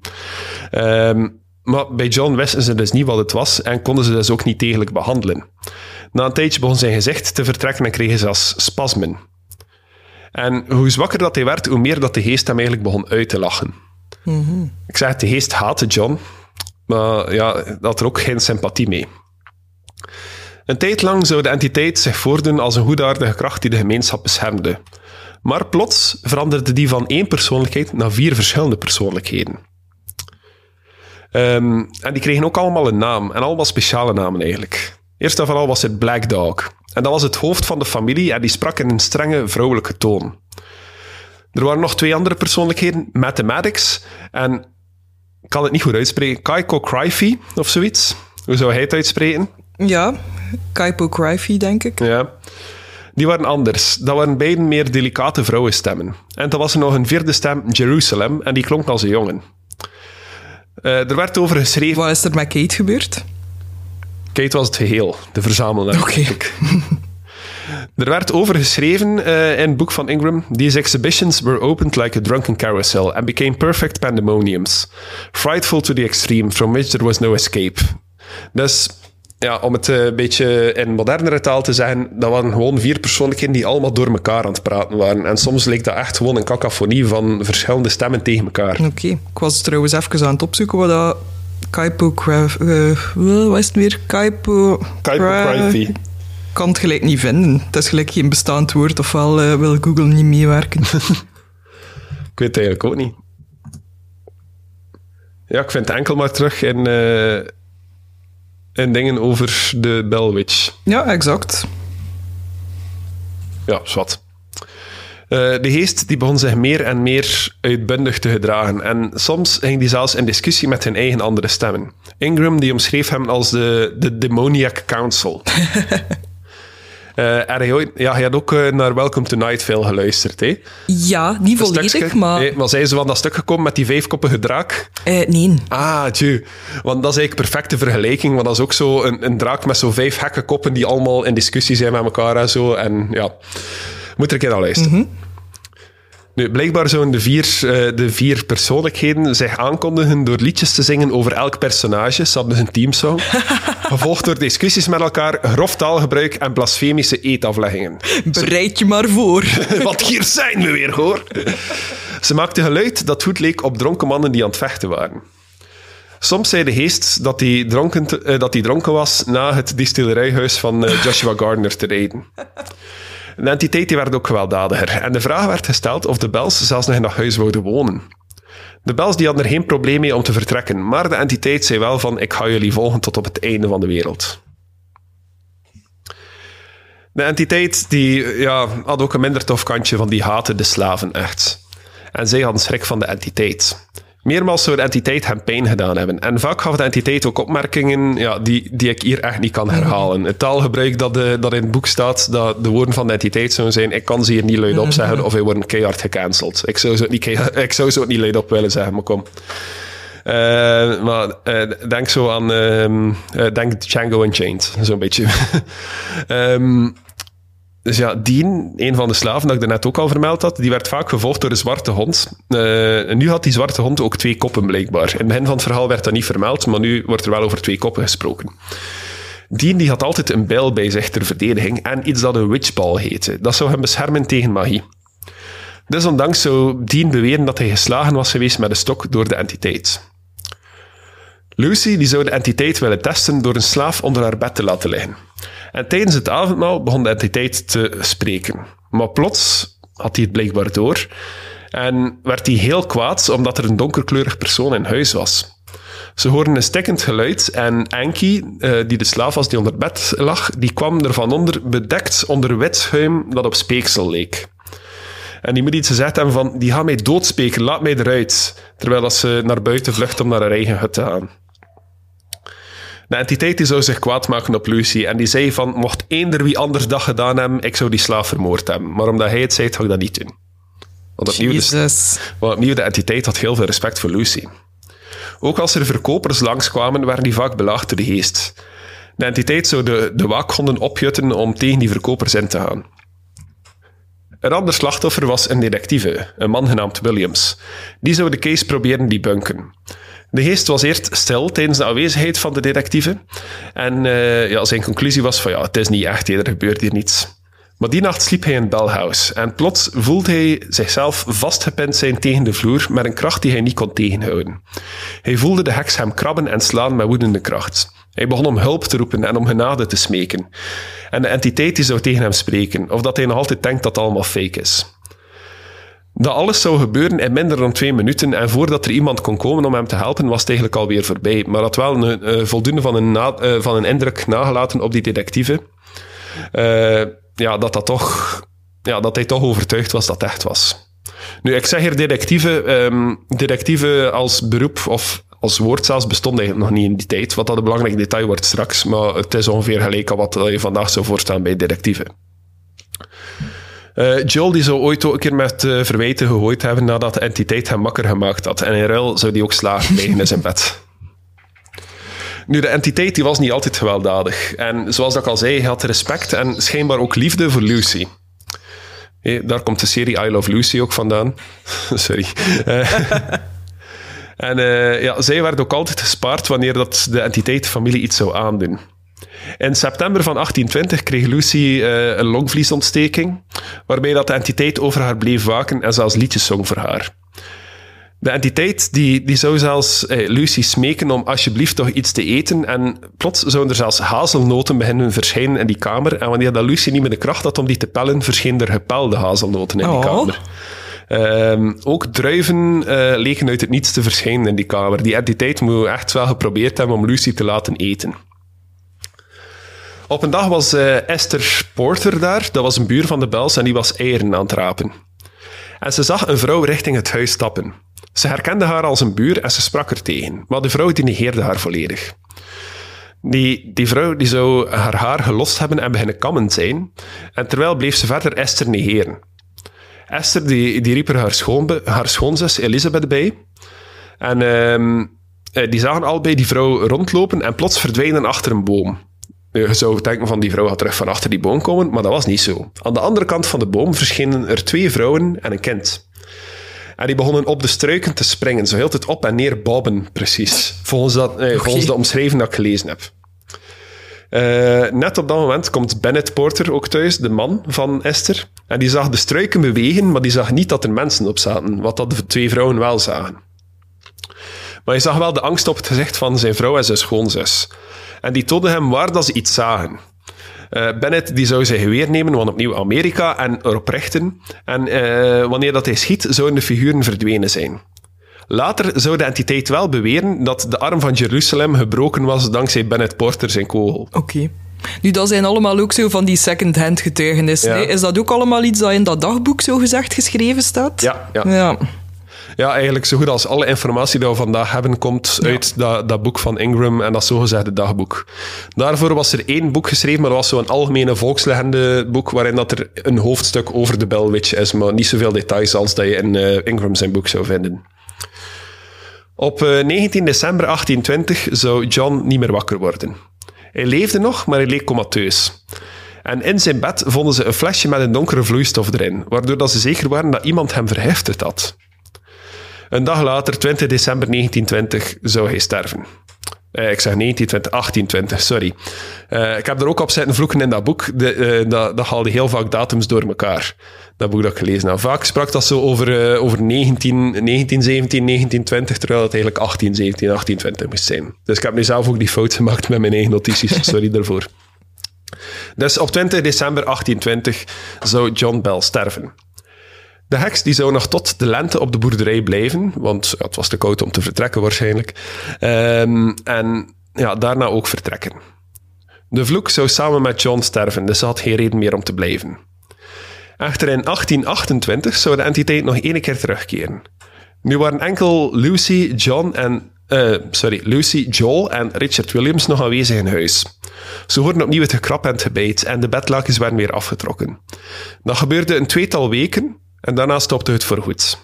Um, maar bij John wisten ze dus niet wat het was en konden ze dus ook niet degelijk behandelen. Na een tijdje begon zijn gezicht te vertrekken en kregen ze zelfs spasmen. En hoe zwakker dat hij werd, hoe meer dat de geest hem eigenlijk begon uit te lachen. Ik zeg, de geest haatte John, maar ja, had er ook geen sympathie mee. Een tijd lang zou de entiteit zich voordoen als een goedaardige kracht die de gemeenschap beschermde. Maar plots veranderde die van één persoonlijkheid naar vier verschillende persoonlijkheden. Ehm, en die kregen ook allemaal een naam, en allemaal speciale namen eigenlijk. Eerst en vooral was het Black Dog. En dat was het hoofd van de familie en die sprak in een strenge vrouwelijke toon. Er waren nog twee andere persoonlijkheden, Mathematics en ik kan het niet goed uitspreken, Kaiko Cryfee of zoiets. Hoe zou hij het uitspreken? Ja, Cryfee, denk ik. Ja. Die waren anders. Dat waren beiden meer delicate vrouwenstemmen. En dan was er nog een vierde stem, Jerusalem, en die klonk als een jongen. Uh, er werd over geschreven... Wat is er met Kate gebeurd? Kate was het geheel, de verzamelaar. Oké. [laughs] Er werd over geschreven uh, in het boek van Ingram. These exhibitions were opened like a drunken carousel and became perfect pandemoniums. Frightful to the extreme, from which there was no escape. Dus ja, om het een beetje in modernere taal te zeggen, dat waren gewoon vier persoonlijkheden die allemaal door elkaar aan het praten waren. En soms leek dat echt gewoon een cacophonie van verschillende stemmen tegen elkaar. Oké, ik was trouwens even aan het opzoeken wat dat Kaipo... Uh, wat is het weer? Kaipo... Kaipo kan het gelijk niet vinden. Het is gelijk geen bestaand woord, ofwel uh, wil Google niet meewerken. [laughs] ik weet het eigenlijk ook niet. Ja, ik vind het enkel maar terug in, uh, in dingen over de Bellwitch. Ja, exact. Ja, zwart. Uh, de geest die begon zich meer en meer uitbundig te gedragen en soms ging hij zelfs in discussie met hun eigen andere stemmen. Ingram die omschreef hem als de, de Demoniac Council. [laughs] Uh, en ja, hij had ook uh, naar Welcome to Night veel geluisterd, hè? Ja, niet volledig, stukje, maar... Nee, maar zijn ze van dat stuk gekomen met die vijfkoppige draak? Uh, nee. Ah, tju. Want dat is eigenlijk perfecte vergelijking, want dat is ook zo een, een draak met zo vijf gekke koppen die allemaal in discussie zijn met elkaar en zo. En ja, moet er een keer naar luisteren. Mm -hmm. Nu, blijkbaar zouden de vier, uh, de vier persoonlijkheden zich aankondigen door liedjes te zingen over elk personage. Ze hadden hun teamsong. [laughs] gevolgd door discussies met elkaar, grof taalgebruik en blasfemische eetafleggingen. Bereid je maar voor. [laughs] Want hier zijn we weer, hoor. Ze maakten geluid dat goed leek op dronken mannen die aan het vechten waren. Soms zei de geest dat hij dronken, uh, dat hij dronken was na het distillerijhuis van uh, Joshua Gardner te rijden. De entiteit die werd ook gewelddadiger. En de vraag werd gesteld of de Bels zelfs nog in dat huis wouden wonen. De Bels die hadden er geen probleem mee om te vertrekken, maar de entiteit zei wel van ik ga jullie volgen tot op het einde van de wereld. De entiteit die, ja, had ook een minder tof kantje van die haten de slaven echt. En zij hadden schrik van de entiteit. Meermaals zou de entiteit hem pijn gedaan hebben. En vaak gaf de entiteit ook opmerkingen ja, die, die ik hier echt niet kan herhalen. Het taalgebruik dat, de, dat in het boek staat, dat de woorden van de entiteit zouden zijn, ik kan ze hier niet luid op zeggen of hij wordt keihard gecanceld. Ik zou ze niet, [laughs] ik zou ze ook niet luid op willen zeggen, maar kom. Uh, maar uh, denk zo aan uh, denk Django Unchained, zo'n beetje. um, [laughs] dus ja, Dean, een van de slaven dat ik net ook al vermeld had, die werd vaak gevolgd door een zwarte hond. Uh, en nu had die zwarte hond ook twee koppen, blijkbaar. In het begin van het verhaal werd dat niet vermeld, maar nu wordt er wel over twee koppen gesproken. Dean die had altijd een bijl bij zich ter verdediging en iets dat een witchball heette. Dat zou hem beschermen tegen magie. Desondanks zou Dean beweren dat hij geslagen was geweest met een stok door de entiteit. Lucy die zou de entiteit willen testen door een slaaf onder haar bed te laten liggen. En tijdens het avondmaal begon de entiteit te spreken. Maar plots had hij het blijkbaar door en werd hij heel kwaad omdat er een donkerkleurig persoon in huis was. Ze hoorden een stikkend geluid en Anki, uh, die de slaaf was die onder bed lag, die kwam er van onder bedekt onder wit schuim dat op speeksel leek. En die iets gezegd hebben van, die gaan mij doodspeken, laat mij eruit. Terwijl ze naar buiten vlucht om naar haar eigen hut te gaan. De entiteit die zou zich kwaad maken op Lucy en die zei van, mocht eender wie anders dat gedaan hebben, ik zou die slaaf vermoord hebben. Maar omdat hij het zei, ga ik dat niet doen. Want opnieuw, de, want opnieuw, de entiteit had heel veel respect voor Lucy. Ook als er verkopers langskwamen, werden die vaak belaagd door de geest. De entiteit zou de, de waakhonden opjutten om tegen die verkopers in te gaan. Een ander slachtoffer was een detectieve, een man genaamd Williams. Die zou de case proberen debunken. De geest was eerst stil tijdens de aanwezigheid van de detectieve. En uh, ja, zijn conclusie was van ja, het is niet echt, er gebeurt hier niets. Maar die nacht sliep hij in belhouse en plots voelde hij zichzelf vastgepind zijn tegen de vloer met een kracht die hij niet kon tegenhouden. Hij voelde de heks hem krabben en slaan met woedende kracht. Hij begon om hulp te roepen en om genade te smeken. En de entiteit die zou tegen hem spreken, of dat hij nog altijd denkt dat het allemaal fake is. Dat alles zou gebeuren in minder dan twee minuten en voordat er iemand kon komen om hem te helpen, was het eigenlijk alweer voorbij. Maar had wel een, uh, voldoende van een, na, uh, van een indruk nagelaten op die detectieve. Uh, ja, dat, dat, toch, ja, dat hij toch overtuigd was dat het echt was. Nu, ik zeg hier detectieve. Um, als beroep of als woord zelfs bestond eigenlijk nog niet in die tijd. Wat dat een belangrijk detail wordt straks, maar het is ongeveer gelijk aan wat je vandaag zou voorstaan bij detective. Uh, Joel die zou ooit ook een keer met uh, verwijten gegooid hebben nadat de entiteit hem makker gemaakt had. En in ruil zou die ook slagen krijgen in zijn bed. Nu, de entiteit die was niet altijd gewelddadig. En zoals ik al zei, hij had respect en schijnbaar ook liefde voor Lucy. Daar komt de serie I Love Lucy ook vandaan. [laughs] Sorry. Eh, [laughs] en ja, zij werd ook altijd gespaard wanneer dat de entiteit familie iets zou aandoen. In september van 1820 kreeg Lucy uh, een longvliesontsteking, waarbij dat de entiteit over haar bleef waken en zelfs liedjes zong voor haar. De entiteit die, die zou zelfs eh, Lucy smeken om alsjeblieft toch iets te eten. En plots zouden er zelfs hazelnoten beginnen verschijnen in die kamer. En wanneer dat Lucy niet meer de kracht had om die te pellen, verschenen er gepelde hazelnoten in die oh. kamer. Um, ook druiven uh, leken uit het niets te verschijnen in die kamer. Die entiteit moet echt wel geprobeerd hebben om Lucy te laten eten. Op een dag was uh, Esther Porter daar. Dat was een buur van de Bels en die was eieren aan het rapen. En ze zag een vrouw richting het huis stappen. Ze herkende haar als een buur en ze sprak er tegen, maar de vrouw die negeerde haar volledig. Die, die vrouw die zou haar haar gelost hebben en beginnen kammen zijn, en terwijl bleef ze verder Esther negeren. Esther die, die riep er haar, schoon, haar schoonzus Elisabeth bij. En uh, die zagen allebei die vrouw rondlopen en plots verdwijnen achter een boom. Je zou denken van die vrouw gaat terug van achter die boom komen, maar dat was niet zo. Aan de andere kant van de boom verschenen er twee vrouwen en een kind. En die begonnen op de struiken te springen, zo heel het op en neer bobben, precies. Volgens, dat, eh, volgens de omschrijving dat ik gelezen heb. Uh, net op dat moment komt Bennett Porter ook thuis, de man van Esther. En die zag de struiken bewegen, maar die zag niet dat er mensen op zaten, wat dat de twee vrouwen wel zagen. Maar je zag wel de angst op het gezicht van zijn vrouw en zijn schoonzus. En die toonde hem waar dat ze iets zagen. Uh, Bennett die zou zijn geweer nemen, want opnieuw Amerika, en erop richten. En uh, wanneer dat hij schiet, zouden de figuren verdwenen zijn. Later zou de entiteit wel beweren dat de arm van Jeruzalem gebroken was dankzij Bennett Porter zijn kogel. Oké. Nu, dat zijn allemaal ook zo van die second-hand getuigenissen. Ja. Is dat ook allemaal iets dat in dat dagboek zo gezegd geschreven staat? Ja. ja. ja. Ja, eigenlijk zo goed als alle informatie die we vandaag hebben, komt uit dat, dat boek van Ingram en dat zogezegde dagboek. Daarvoor was er één boek geschreven, maar dat was zo'n algemene volkslegende boek waarin dat er een hoofdstuk over de Bell Witch is, maar niet zoveel details als dat je in uh, Ingram zijn boek zou vinden. Op 19 eh, december 1820 zou John niet meer wakker worden. Hij leefde nog, maar hij leek comateus. En in zijn bed vonden ze een flesje met een donkere vloeistof erin, waardoor dat ze zeker waren dat iemand hem verhefterd had. Een dag later, 20 december 1920, zou hij sterven. Uh, ik zeg 1920, 1820, sorry. Uh, ik heb er ook op zitten vloeken in dat boek. De, uh, dat, dat haalde heel vaak datums door elkaar. Dat boek dat ik gelezen heb. Vaak sprak dat zo over, over 19, 1917, 1920, terwijl het eigenlijk 1817, 1820 moest zijn. Dus ik heb nu zelf ook die fout gemaakt met mijn eigen notities. [laughs] Sorry daarvoor. Dus op 20 december 1820 zou John Bell sterven. De heks die zou nog tot de lente op de boerderij blijven, want het was te koud om te vertrekken waarschijnlijk. Um, en ja, daarna ook vertrekken. De vloek zou samen met John sterven, dus ze had geen reden meer om te blijven. Echter in 1828 zou de entiteit nog één keer terugkeren. Nu waren enkel Lucy, John en uh, sorry, Lucy, Joel en Richard Williams nog aanwezig in huis. Ze hoorden opnieuw het gekrap en het gebijt en de bedlakens werden weer afgetrokken. Dat gebeurde een tweetal weken en daarna stopte het voorgoed.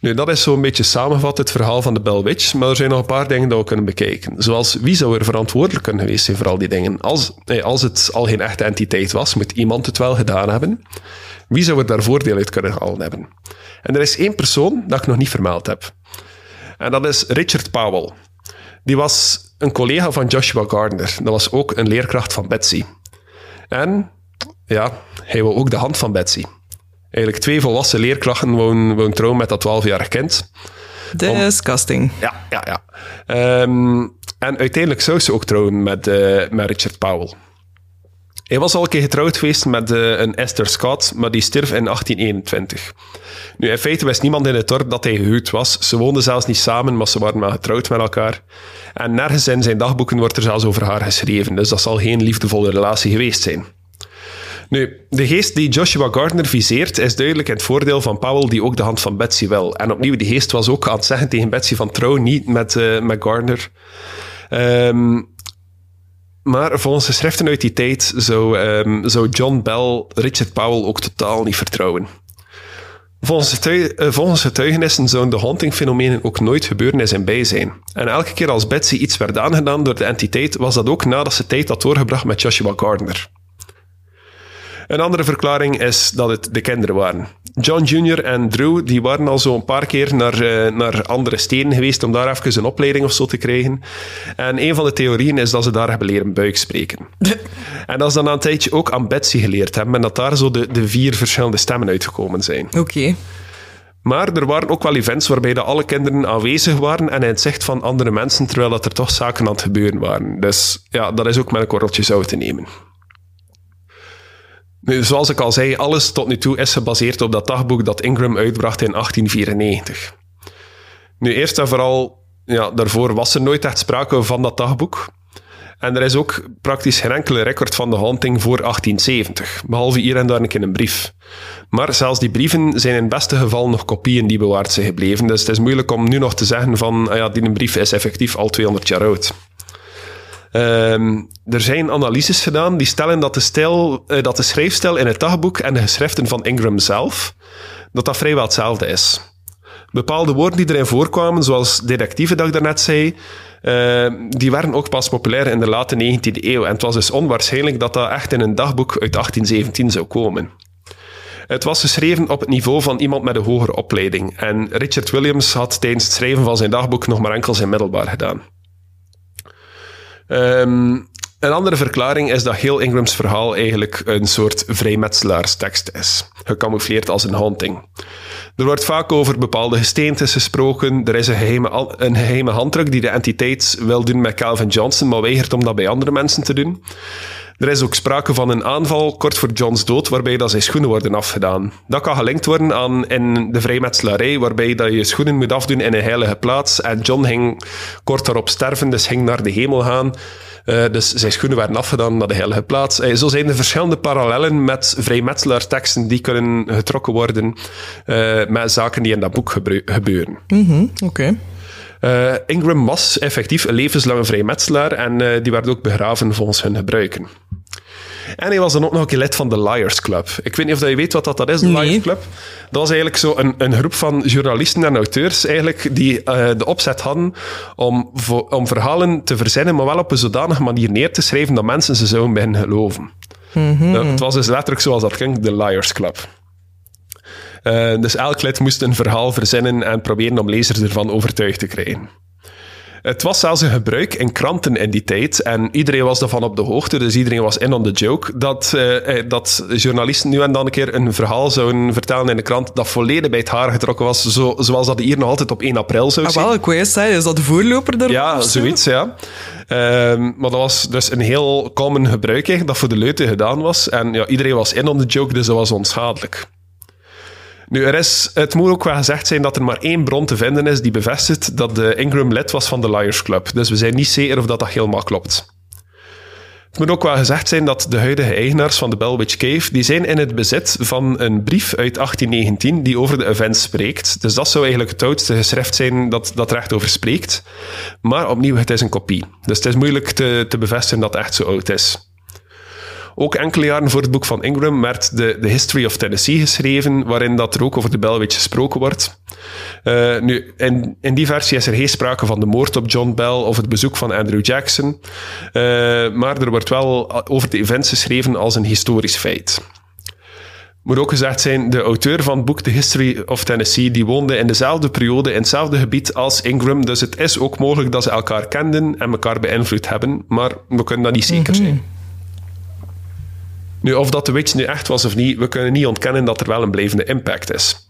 Nu, dat is zo'n beetje samengevat het verhaal van de Bell maar er zijn nog een paar dingen dat we kunnen bekijken. Zoals, wie zou er verantwoordelijk kunnen geweest zijn voor al die dingen? Als, als het al geen echte entiteit was, moet iemand het wel gedaan hebben. Wie zou er daar voordeel uit kunnen halen hebben? En er is één persoon dat ik nog niet vermeld heb. En dat is Richard Powell. Die was een collega van Joshua Gardner. Dat was ook een leerkracht van Betsy. En ja, hij wil ook de hand van Betsy. Eigenlijk twee volwassen leerkrachten wonen, trouwen met dat 12-jarig kind. Disgusting. Om, ja, ja, ja. Um, en uiteindelijk zou ze ook trouwen met, uh, met Richard Powell. Hij was al een keer getrouwd geweest met uh, een Esther Scott, maar die stierf in 1821. Nu, in feite wist niemand in het dorp dat hij gehuwd was. Ze woonden zelfs niet samen, maar ze waren wel getrouwd met elkaar. En nergens in zijn dagboeken wordt er zelfs over haar geschreven, dus dat zal geen liefdevolle relatie geweest zijn. Nu, de geest die Joshua Gardner viseert is duidelijk in het voordeel van Powell, die ook de hand van Betsy wil. En opnieuw, die geest was ook aan het zeggen tegen Betsy van trouw niet met, uh, met Gardner. Um, maar volgens de schriften uit die tijd zou, um, zou John Bell Richard Powell ook totaal niet vertrouwen. Eh, volgens getuigenissen zouden de haunting-fenomenen ook nooit gebeuren in zijn bijzijn. En elke keer als Betsy iets werd aangedaan door de entiteit, was dat ook nadat ze tijd had doorgebracht met Joshua Gardner. Een andere verklaring is dat het de kinderen waren. John Jr. en Drew die waren al zo een paar keer naar, eh, naar andere steden geweest om daar even een opleiding of zo te krijgen. En een van de theorieën is dat ze daar hebben leren buikspreken. [laughs] en dat ze dan na een tijdje ook aan Betsy geleerd hebben en dat daar zo de, de vier verschillende stemmen uitgekomen zijn. Oké. Maar er waren ook wel events waarbij de alle kinderen aanwezig waren en in het zicht van andere mensen, terwijl dat er toch zaken aan het gebeuren waren. Dus ja, dat is ook met een korreltje zout te nemen. Zoals ik al zei, alles tot nu toe is gebaseerd op dat dagboek dat Ingram uitbracht in 1894. Nu, eerst en vooral, ja, daarvoor was er nooit echt sprake van dat dagboek. En er is ook praktisch geen enkele record van de haunting voor 1870, behalve hier en daar een keer een brief. Maar zelfs die brieven zijn in het beste geval nog kopieën die bewaard zijn gebleven, dus het is moeilijk om nu nog te zeggen van, ah ja, die brief is effectief al 200 jaar oud. Ehm, er zijn analyses gedaan die stellen dat de, stijl, eh, dat de schrijfstijl in het dagboek en de geschriften van Ingram zelf, dat dat vrijwel hetzelfde is. Bepaalde woorden die erin voorkwamen, zoals detectieve dat ik daarnet zei, eh, die waren ook pas populair in de late 19e eeuw. En het was dus onwaarschijnlijk dat dat echt in een dagboek uit 1817 zou komen. Het was geschreven op het niveau van iemand met een hogere opleiding. En Richard Williams had tijdens het schrijven van zijn dagboek nog maar enkel zijn middelbaar gedaan. Ehm, een andere verklaring is dat heel Ingrams verhaal eigenlijk een soort vrijmetselaarstekst is, gecamoufleerd als een haunting. Er wordt vaak over bepaalde gesteentes gesproken. Er is een geheime, een geheime handdruk die de entiteit wil doen met Calvin Johnson, maar weigert om dat bij andere mensen te doen. Er is ook sprake van een aanval kort voor Johns dood, waarbij dat zijn schoenen worden afgedaan. Dat kan gelinkt worden aan in de vrijmetselarij, waarbij dat je schoenen moet afdoen in een heilige plaats. En John ging kort daarop sterven, dus ging naar de hemel gaan. Uh, dus zijn schoenen werden afgedaan naar de heilige plaats. Uh, zo zijn er verschillende parallellen met vrijmetselaarteksten die kunnen getrokken worden uh, met zaken die in dat boek gebeuren. Mm Oké. Uh, Ingram was effectief een levenslange vrijmetselaar en uh, die werd ook begraven volgens hun gebruiken. En hij was dan ook nog een keer lid van de Liars Club. Ik weet niet of je weet wat dat, dat is, de nee. Liars Club. Dat was eigenlijk zo een, een groep van journalisten en auteurs eigenlijk, die uh, de opzet hadden om, om verhalen te verzinnen, maar wel op een zodanige manier neer te schrijven dat mensen ze zouden beginnen geloven. Mm -hmm. het was dus letterlijk zoals dat klinkt, de Liars Club. Uh, dus elk lid moest een verhaal verzinnen en proberen om lezers ervan overtuigd te krijgen. Het was zelfs een gebruik in kranten in die tijd en iedereen was daarvan op de hoogte, dus iedereen was in on the joke, dat, uh, dat journalisten nu en dan een keer een verhaal zouden vertellen in de krant dat volledig bij het haar getrokken was, zo, zoals dat hier nog altijd op 1 april zou ah, zijn. wel, ik wist, zei, is dat de voorloper daarvan? Ja, zoiets, ja. Um, maar dat was dus een heel common gebruik dat voor de leuten gedaan was. En ja, iedereen was in on the joke, dus dat was onschadelijk. Nu, er is, het moet ook wel gezegd zijn dat er maar één bron te vinden is die bevestigt dat de Ingram lid was van de Liars Club. Dus we zijn niet zeker of dat, dat helemaal klopt. Het moet ook wel gezegd zijn dat de huidige eigenaars van de Bellwitch Cave, die zijn in het bezit van een brief uit 1819 die over de events spreekt. Dus dat zou eigenlijk het oudste geschrift zijn dat, dat er echt over spreekt. Maar opnieuw, het is een kopie. Dus het is moeilijk te, te bevestigen dat het echt zo oud is. Ook enkele jaren voor het boek van Ingram werd de, The History of Tennessee geschreven, waarin dat er ook over de Bellwitch gesproken wordt. Uh, nu, in, in die versie is er geen sprake van de moord op John Bell of het bezoek van Andrew Jackson, uh, maar er wordt wel over de events geschreven als een historisch feit. Moet ook gezegd zijn, de auteur van het boek The History of Tennessee, die woonde in dezelfde periode in hetzelfde gebied als Ingram, dus het is ook mogelijk dat ze elkaar kenden en elkaar beïnvloed hebben, maar we kunnen dat niet zeker zijn. Mm -hmm. Nu, of dat de Witch nu echt was of niet, we kunnen niet ontkennen dat er wel een blijvende impact is.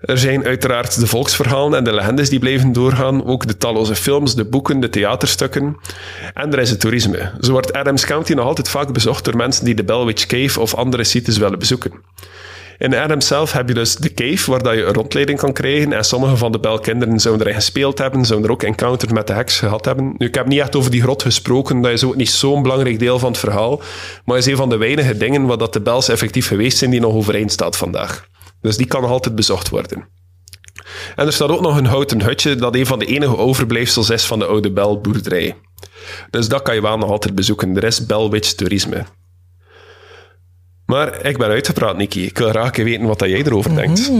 Er zijn uiteraard de volksverhalen en de legendes die blijven doorgaan, ook de talloze films, de boeken, de theaterstukken. En er is het toerisme. Zo wordt Adams County nog altijd vaak bezocht door mensen die de Bellwitch Cave of andere sites willen bezoeken. In Adams zelf heb je dus de cave, waar dat je een rondleiding kan krijgen. En sommige van de belkinderen zouden erin gespeeld hebben, zouden er ook encounter met de heks gehad hebben. Nu, ik heb niet echt over die grot gesproken, dat is ook niet zo'n belangrijk deel van het verhaal. Maar is een van de weinige dingen waar dat de bels effectief geweest zijn die nog overeind staat vandaag. Dus die kan nog altijd bezocht worden. En er staat ook nog een houten hutje dat een van de enige overblijfsels is van de oude belboerderij. Dus dat kan je wel nog altijd bezoeken. Er is Bellwitch toerisme. Maar ik ben uitgepraat, Niki. Ik wil graag weten wat jij erover denkt.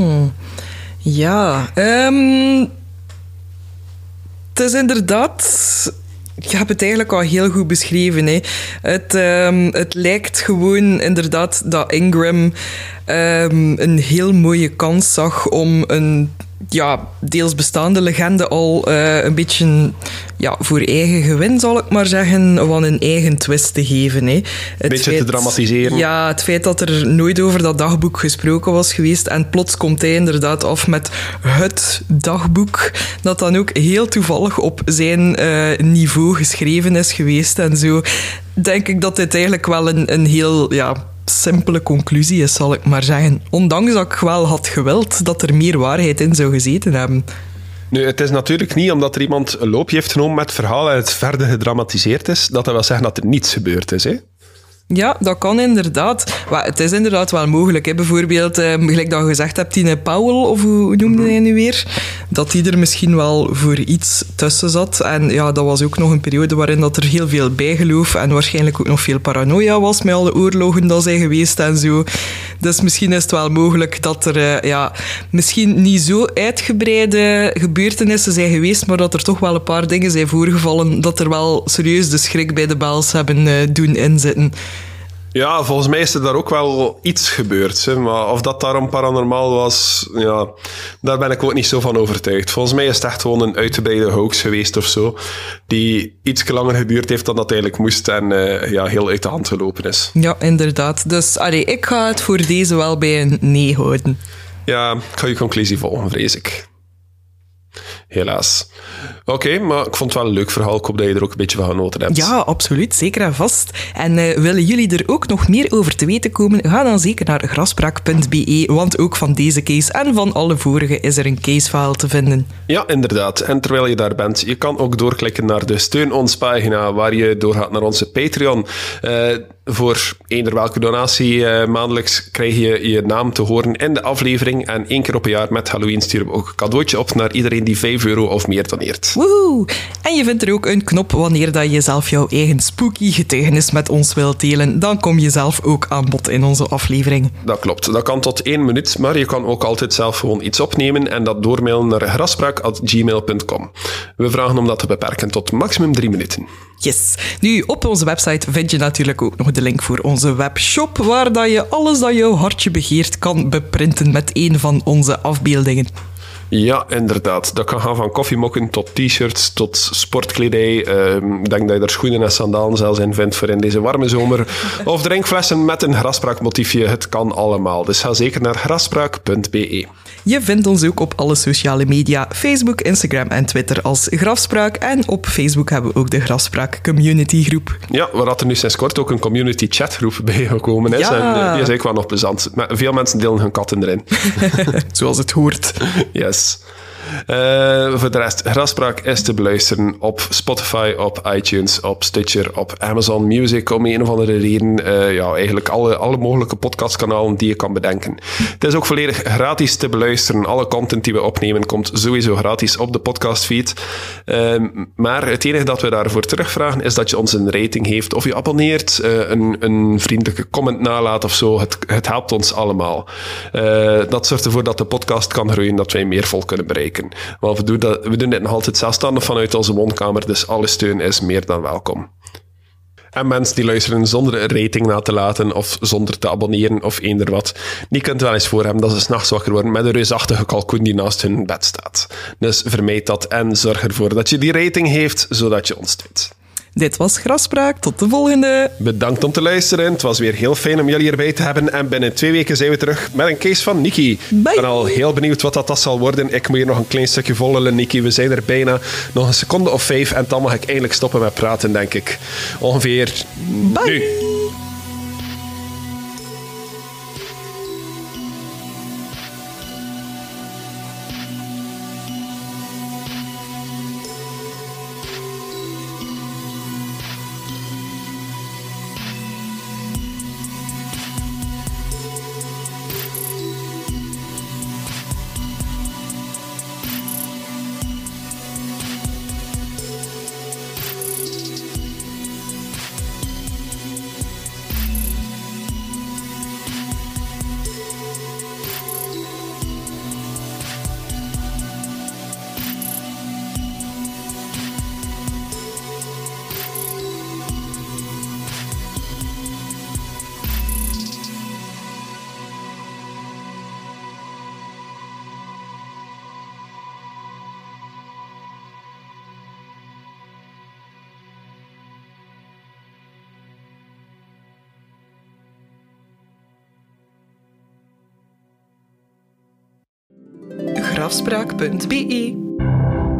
Ja, um, het is inderdaad je hebt het eigenlijk al heel goed beschreven. Hè. Het, um, het lijkt gewoon inderdaad dat Ingram um, een heel mooie kans zag om een ja, deels bestaande legende al uh, een beetje ja, voor eigen gewin, zal ik maar zeggen, van een eigen twist te geven. Hè. Een beetje te dramatiseren. Ja, het feit dat er nooit over dat dagboek gesproken was geweest en plots komt hij inderdaad af met het dagboek, dat dan ook heel toevallig op zijn uh, niveau geschreven is geweest en zo, denk ik dat dit eigenlijk wel een, een heel... Ja, simpele conclusie is, zal ik maar zeggen. Ondanks dat ik wel had gewild dat er meer waarheid in zou gezeten hebben. Nu, het is natuurlijk niet omdat er iemand een loopje heeft genomen met het verhaal en het verder gedramatiseerd is, dat dat wil zeggen dat er niets gebeurd is. Hè? Ja, dat kan inderdaad. Maar het is inderdaad wel mogelijk. Hè. Bijvoorbeeld, eh, gelijk dat je gezegd hebt, Tine Powell, of hoe noemde hij nu weer? Dat die er misschien wel voor iets tussen zat. En ja, dat was ook nog een periode waarin dat er heel veel bijgeloof en waarschijnlijk ook nog veel paranoia was met alle oorlogen dat zijn geweest en zo. Dus misschien is het wel mogelijk dat er uh, ja, misschien niet zo uitgebreide gebeurtenissen zijn geweest, maar dat er toch wel een paar dingen zijn voorgevallen dat er wel serieus de schrik bij de baals hebben uh, doen inzitten. Ja, volgens mij is er daar ook wel iets gebeurd. Hè. Maar of dat daarom paranormaal was, ja, daar ben ik ook niet zo van overtuigd. Volgens mij is het echt gewoon een uitgebreide hoax geweest of zo. Die iets langer geduurd heeft dan dat eigenlijk moest en uh, ja, heel uit de hand gelopen is. Ja, inderdaad. Dus allee, ik ga het voor deze wel bij een nee houden. Ja, ik ga je conclusie volgen, vrees ik. Helaas. Oké, maar ik vond het wel een leuk verhaal. Ik hoop dat je er ook een beetje van genoten hebt. Ja, absoluut. Zeker en vast. En uh, willen jullie er ook nog meer over te weten komen? Ga dan zeker naar graspraak.be, want ook van deze case en van alle vorige is er een casefile te vinden. Ja, inderdaad. En terwijl je daar bent, je kan ook doorklikken naar de Steun ons pagina, waar je doorgaat naar onze Patreon. Uh, voor eender welke donatie uh, maandelijks krijg je je naam te horen in de aflevering. En één keer op een jaar met Halloween sturen we ook een cadeautje op naar iedereen die 5 euro of meer doneert. Woehoe! En je vindt er ook een knop wanneer dat je zelf jouw eigen spooky getuigenis met ons wilt delen. Dan kom je zelf ook aan bod in onze aflevering. Dat klopt. Dat kan tot één minuut, maar je kan ook altijd zelf gewoon iets opnemen en dat doormailen naar graspraak.gmail.com. We vragen om dat te beperken tot maximum drie minuten. Yes. Nu, op onze website vind je natuurlijk ook nog de link voor onze webshop, waar dat je alles dat jouw hartje begeert kan beprinten met een van onze afbeeldingen. Ja, inderdaad. Dat kan gaan van koffiemokken tot t-shirts tot sportkledij. Ehm, ik denk dat je er schoenen en sandalen zelfs in vindt voor in deze warme zomer. [laughs] Of drinkflessen met een graspraakmotiefje. Het kan allemaal. Dus ga zeker naar graspraak.be. Je vindt ons ook op alle sociale media, Facebook, Instagram en Twitter als Grafspraak. En op Facebook hebben we ook de Grafspraak Community Groep. Ja, waar er nu sinds kort ook een community chatgroep [laughs] bij gekomen is. Ja. En eh, die is eigenlijk wel nog plezant. Veel mensen delen hun katten erin. [laughs] Zoals het hoort. Yes. this Uh, voor de rest, Graspraak is te beluisteren op Spotify, op iTunes, op Stitcher, op Amazon Music, om een of andere reden. Uh, ja, eigenlijk alle, alle mogelijke podcastkanalen die je kan bedenken. Het is ook volledig gratis te beluisteren. Alle content die we opnemen komt sowieso gratis op de podcastfeed. Uh, maar het enige dat we daarvoor terugvragen is dat je ons een rating heeft of je abonneert, een, een vriendelijke comment nalaat of zo. Het, het helpt ons allemaal. dat zorgt ervoor dat de podcast kan groeien, dat wij meer vol kunnen bereiken. Want we doen, dat, we doen dit nog altijd zelfstandig vanuit onze woonkamer, dus alle steun is meer dan welkom. En mensen die luisteren zonder een rating na te laten of zonder te abonneren of eender wat, die kunt wel eens voor hebben dat ze s'nachts wakker worden met een reusachtige kalkoen die naast hun bed staat. Dus vermijd dat en zorg ervoor dat je die rating heeft, zodat je ons steunt. Dit was Graspraak. Tot de volgende. Bedankt om te luisteren. Het was weer heel fijn om jullie erbij te hebben. En binnen twee weken zijn we terug met een case van Niki. Ik ben al heel benieuwd wat dat, dat zal worden. Ik moet hier nog een klein stukje volgen, Niki. We zijn er bijna. Nog een seconde of vijf en dan mag ik eindelijk stoppen met praten, denk ik. Ongeveer Bye. nu. afspraak.be.